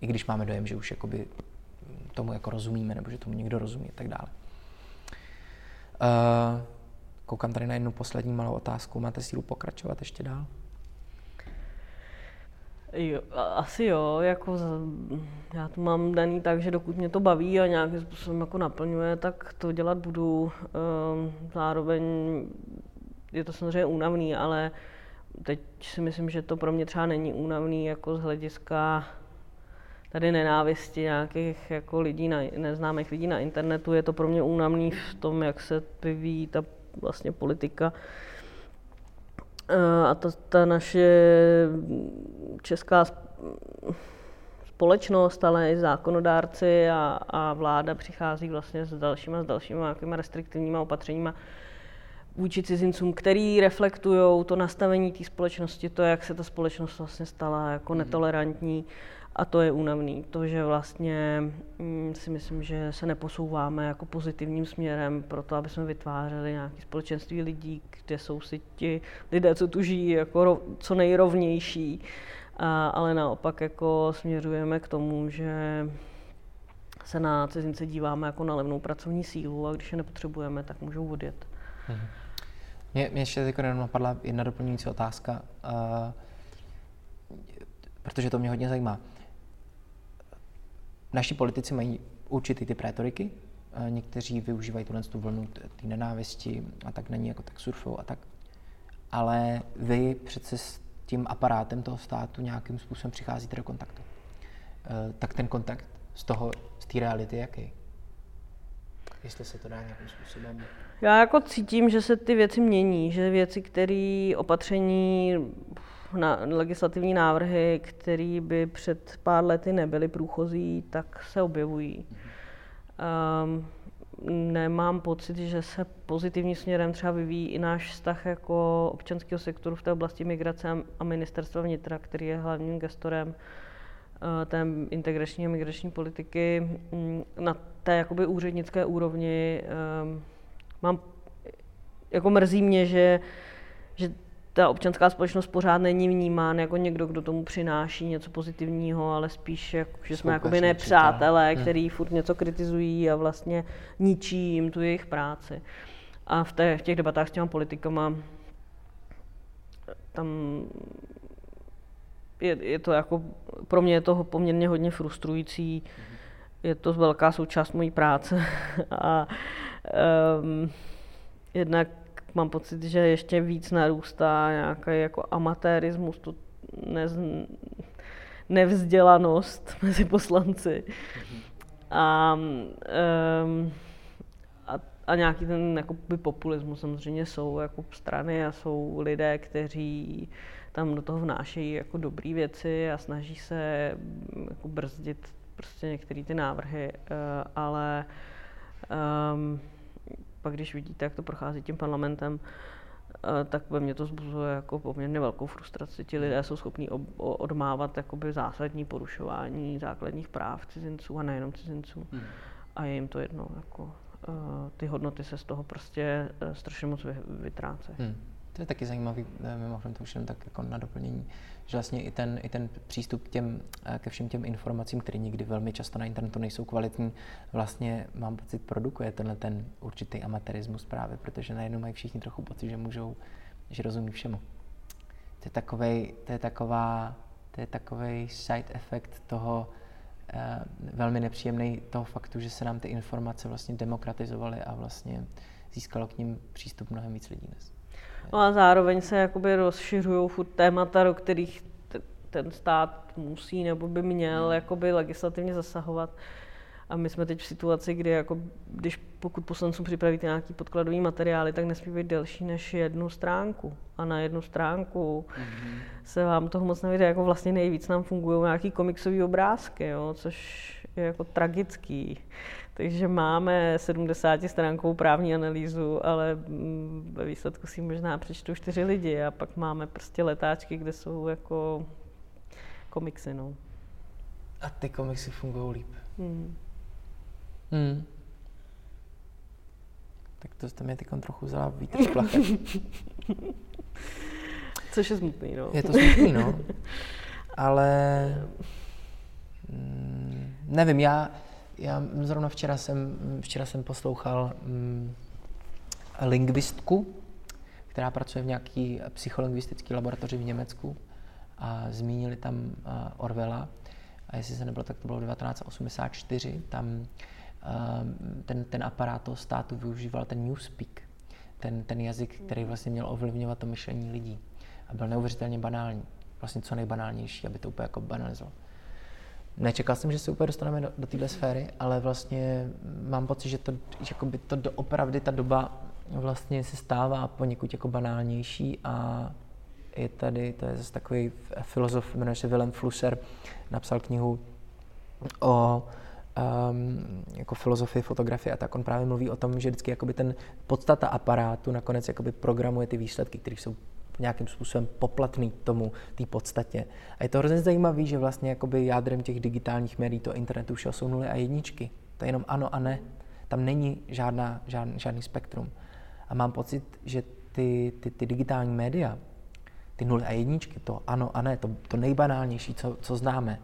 I když máme dojem, že už jakoby tomu jako rozumíme, nebo že tomu někdo rozumí a tak dále. Uh, koukám tady na jednu poslední malou otázku. Máte sílu pokračovat ještě dál? Jo, asi jo, jako já to mám daný tak, že dokud mě to baví a nějakým způsobem jako naplňuje, tak to dělat budu. Ehm, zároveň je to samozřejmě únavný, ale teď si myslím, že to pro mě třeba není únavný jako z hlediska tady nenávisti nějakých jako lidí, na, neznámých lidí na internetu. Je to pro mě únavný v tom, jak se vyvíjí ta vlastně politika. A ta, ta naše česká společnost, ale i zákonodárci a, a vláda přichází vlastně s dalšíma, s dalšíma nějakýma restriktivníma opatřeníma vůči cizincům, který reflektují to nastavení té společnosti, to, jak se ta společnost vlastně stala jako mhm. netolerantní a to je únavný. To, že vlastně mm, si myslím, že se neposouváme jako pozitivním směrem pro to, aby jsme vytvářeli nějaké společenství lidí, kde jsou si ti lidé, co tu žijí, jako co nejrovnější, a, ale naopak jako směřujeme k tomu, že se na cizince díváme jako na levnou pracovní sílu a když je nepotřebujeme, tak můžou odjet. Mhm. Mě, mě ještě teď napadla jedna doplňující otázka, uh, protože to mě hodně zajímá naši politici mají určitý typ rétoriky, někteří využívají tuhle tu vlnu té nenávisti a tak není jako tak surfou a tak. Ale vy přece s tím aparátem toho státu nějakým způsobem přicházíte do kontaktu. E, tak ten kontakt z toho, z té reality jaký? Jestli se to dá nějakým způsobem... Já jako cítím, že se ty věci mění, že věci, které opatření na legislativní návrhy, které by před pár lety nebyly průchozí, tak se objevují. Um, nemám pocit, že se pozitivním směrem třeba vyvíjí i náš vztah jako občanského sektoru v té oblasti migrace a ministerstva vnitra, který je hlavním gestorem uh, té integrační a migrační politiky. Um, na té jakoby úřednické úrovni um, mám, jako mrzí mě, že, že ta občanská společnost pořád není vnímán jako někdo, kdo tomu přináší něco pozitivního, ale spíš, jako, že jsme jakoby nepřátelé, hmm. který furt něco kritizují a vlastně ničí jim tu jejich práci. A v, té, v těch debatách s těma politikama tam je, je to jako, pro mě je to poměrně hodně frustrující, je to velká součást mojí práce a um, jednak mám pocit, že ještě víc narůstá nějaký jako amatérismus, tu nez, nevzdělanost mezi poslanci. A, um, a, a nějaký ten jakoby, populismus samozřejmě jsou jako strany a jsou lidé, kteří tam do toho vnášejí jako dobré věci a snaží se jako brzdit prostě některé ty návrhy, uh, ale um, pak když vidíte, jak to prochází tím parlamentem, eh, tak ve mně to zbuzuje jako poměrně velkou frustraci. Ti lidé jsou schopní odmávat jakoby zásadní porušování základních práv cizinců a nejenom cizinců. Hmm. A je jim to jedno. Jako, ty hodnoty se z toho prostě strašně moc vytrácejí. Hmm. To je taky zajímavý, mimochodem to už jenom tak jako na doplnění, že vlastně i ten, i ten přístup k těm, ke všem těm informacím, které nikdy velmi často na internetu nejsou kvalitní, vlastně mám pocit produkuje tenhle ten určitý amatérismus právě, protože najednou mají všichni trochu pocit, že můžou, že rozumí všemu. To je takovej, to je taková, to je takový side effect toho, eh, velmi nepříjemný toho faktu, že se nám ty informace vlastně demokratizovaly a vlastně získalo k ním přístup mnohem víc lidí dnes. No a zároveň se jakoby rozšiřují furt témata, do kterých ten stát musí nebo by měl hmm. jakoby legislativně zasahovat. A my jsme teď v situaci, kdy jako, když pokud poslancům připravíte nějaký podkladový materiály, tak nesmí být delší než jednu stránku. A na jednu stránku mm-hmm. se vám toho moc nevíde. Jako vlastně nejvíc nám fungují nějaký komiksové obrázky, jo, což je jako tragický. Takže máme 70 stránkovou právní analýzu, ale mm, ve výsledku si možná přečtou čtyři lidi a pak máme prostě letáčky, kde jsou jako komiksy. No. A ty komiksy fungují líp. Hmm. Hmm. Tak to jste mě teď trochu vzala vítr z plachet. Což je smutný, no. Je to smutný, no. Ale mm, nevím, já, já zrovna včera jsem, včera jsem poslouchal mm, lingvistku, která pracuje v nějaký psycholingvistický laboratoři v Německu a zmínili tam uh, Orwella. A jestli se nebylo, tak to bylo 1984, tam ten, ten aparát toho státu využíval ten newspeak, ten, ten jazyk, který vlastně měl ovlivňovat to myšlení lidí. A byl neuvěřitelně banální, vlastně co nejbanálnější, aby to úplně jako banalizoval. Nečekal jsem, že se úplně dostaneme do, do téhle sféry, ale vlastně mám pocit, že to, že by to opravdu ta doba vlastně se stává poněkud jako banálnější a je tady, to je zase takový filozof, jmenuje se Willem Flusser, napsal knihu o um, jako filozofie, fotografie a tak, on právě mluví o tom, že vždycky jakoby ten podstata aparátu nakonec jakoby programuje ty výsledky, které jsou nějakým způsobem poplatný tomu, té podstatě. A je to hrozně zajímavé, že vlastně jakoby jádrem těch digitálních médií, to internetu všeho jsou nuly a jedničky. To je jenom ano a ne. Tam není žádná, žádný, žádný spektrum. A mám pocit, že ty, ty, ty digitální média, ty nuly a jedničky, to ano a ne, to, to nejbanálnější, co, co známe,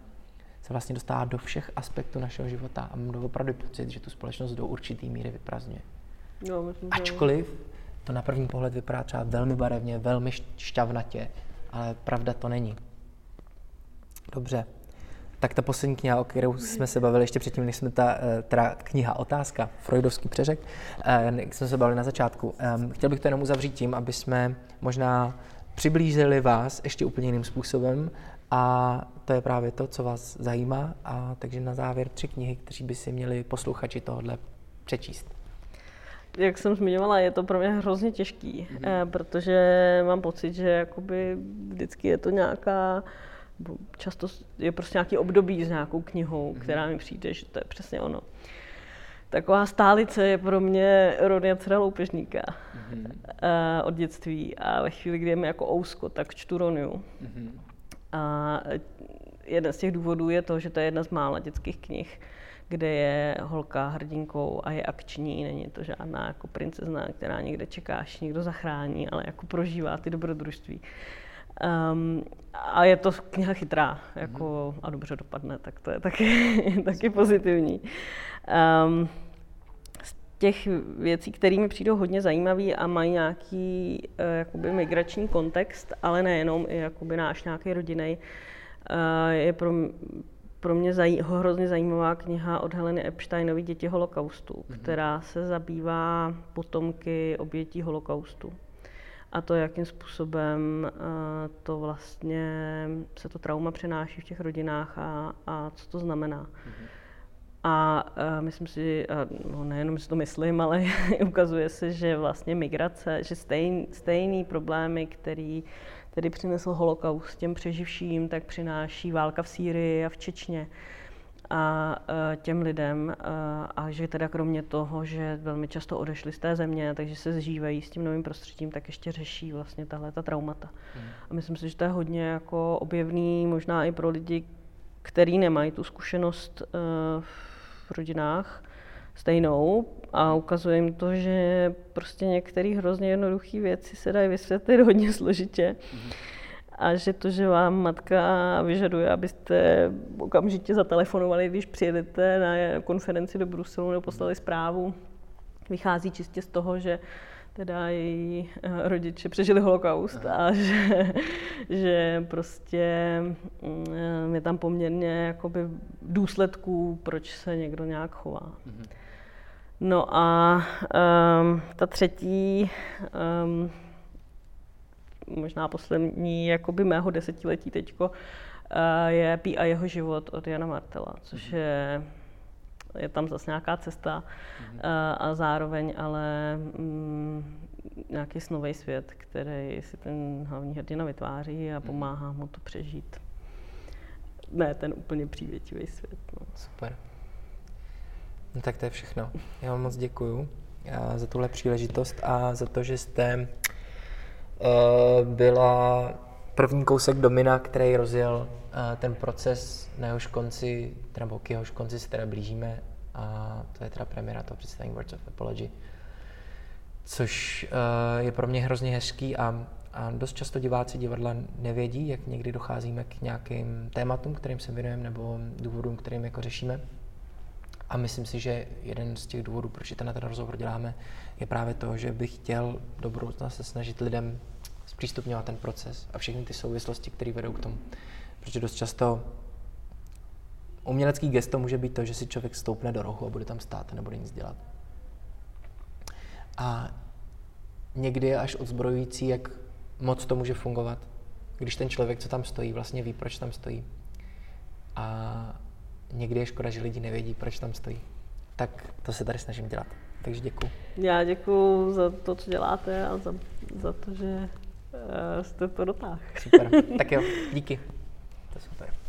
se vlastně dostává do všech aspektů našeho života a mám opravdu pocit, že tu společnost do určitý míry vyprazňuje. No, myslím, Ačkoliv to na první pohled vypadá třeba velmi barevně, velmi šťavnatě, ale pravda to není. Dobře. Tak ta poslední kniha, o kterou jsme se bavili ještě předtím, než jsme ta eh, teda kniha Otázka, Freudovský přeřek, eh, jak jsme se bavili na začátku. Ehm, chtěl bych to jenom uzavřít tím, aby jsme možná přiblížili vás ještě úplně jiným způsobem a to je právě to, co vás zajímá. A takže na závěr tři knihy, kteří by si měli posluchači tohle přečíst. Jak jsem zmiňovala, je to pro mě hrozně těžký, mm-hmm. protože mám pocit, že jakoby vždycky je to nějaká, často je prostě nějaký období s nějakou knihou, mm-hmm. která mi přijde, že to je přesně ono. Taková stálice je pro mě Rodia dcera loupežníka mm-hmm. od dětství a ve chvíli, kdy je mi jako ousko, tak čtu Roniu. Mm-hmm. A jeden z těch důvodů je to, že to je jedna z mála dětských knih, kde je holka hrdinkou a je akční, není to žádná jako princezna, která někde čeká, až někdo zachrání, ale jako prožívá ty dobrodružství. Um, a je to kniha chytrá jako, a dobře dopadne, tak to je taky, taky pozitivní. Um, těch věcí, které mi přijdou hodně zajímavé a mají nějaký uh, jakoby migrační kontext, ale nejenom i jakoby náš nějaký rodinný, uh, je pro, pro mě zaj, hrozně zajímavá kniha od Heleny Epsteinovy Děti holokaustu, mm-hmm. která se zabývá potomky obětí holokaustu. A to, jakým způsobem uh, to vlastně se to trauma přenáší v těch rodinách a, a co to znamená. Mm-hmm. A uh, myslím si, uh, no nejenom si to myslím, ale ukazuje se, že vlastně migrace, že stejn, stejný problémy, který tedy přinesl holokaust těm přeživším, tak přináší válka v Sýrii a v Čečně a uh, těm lidem uh, a že teda kromě toho, že velmi často odešli z té země, takže se zžívají s tím novým prostředím, tak ještě řeší vlastně tahle ta traumata. Hmm. A myslím si, že to je hodně jako objevný možná i pro lidi, kteří nemají tu zkušenost uh, v rodinách stejnou a ukazuje jim to, že prostě některé hrozně jednoduché věci se dají vysvětlit hodně složitě. Mm-hmm. A že to, že vám matka vyžaduje, abyste okamžitě zatelefonovali, když přijedete na konferenci do Bruselu nebo poslali zprávu, vychází čistě z toho, že teda její eh, rodiče přežili holokaust a že, že prostě mm, je tam poměrně jakoby důsledků, proč se někdo nějak chová. Mhm. No a um, ta třetí, um, možná poslední jakoby mého desetiletí teďko, uh, je Pí a jeho život od Jana Martela, což mhm. je je tam zase nějaká cesta mm-hmm. a zároveň ale mm, nějaký snový svět, který si ten hlavní hrdina vytváří a mhm. pomáhá mu to přežít. Ne ten úplně přívětivý svět. No. Super. No tak to je všechno. Já vám moc děkuju eh, za tuhle příležitost a za to, že jste uh, byla první kousek domina, který rozjel uh, ten proces, na jehož konci, nebo k jehož konci se teda blížíme a to je teda premiéra toho představení Words of Apology, což uh, je pro mě hrozně hezký a, a dost často diváci divadla nevědí, jak někdy docházíme k nějakým tématům, kterým se věnujeme, nebo důvodům, kterým jako řešíme. A myslím si, že jeden z těch důvodů, proč ten, ten rozhovor děláme, je právě to, že bych chtěl do budoucna se snažit lidem zpřístupňovat ten proces a všechny ty souvislosti, které vedou k tomu. Protože dost často umělecký gesto může být to, že si člověk stoupne do rohu a bude tam stát a nebude nic dělat. A někdy je až odzbrojující, jak moc to může fungovat, když ten člověk, co tam stojí, vlastně ví, proč tam stojí. A někdy je škoda, že lidi nevědí, proč tam stojí. Tak to se tady snažím dělat. Takže děkuji. Já děkuji za to, co děláte a za, za to, že uh, jste to dotáhl. Super. Tak jo, díky. To je super.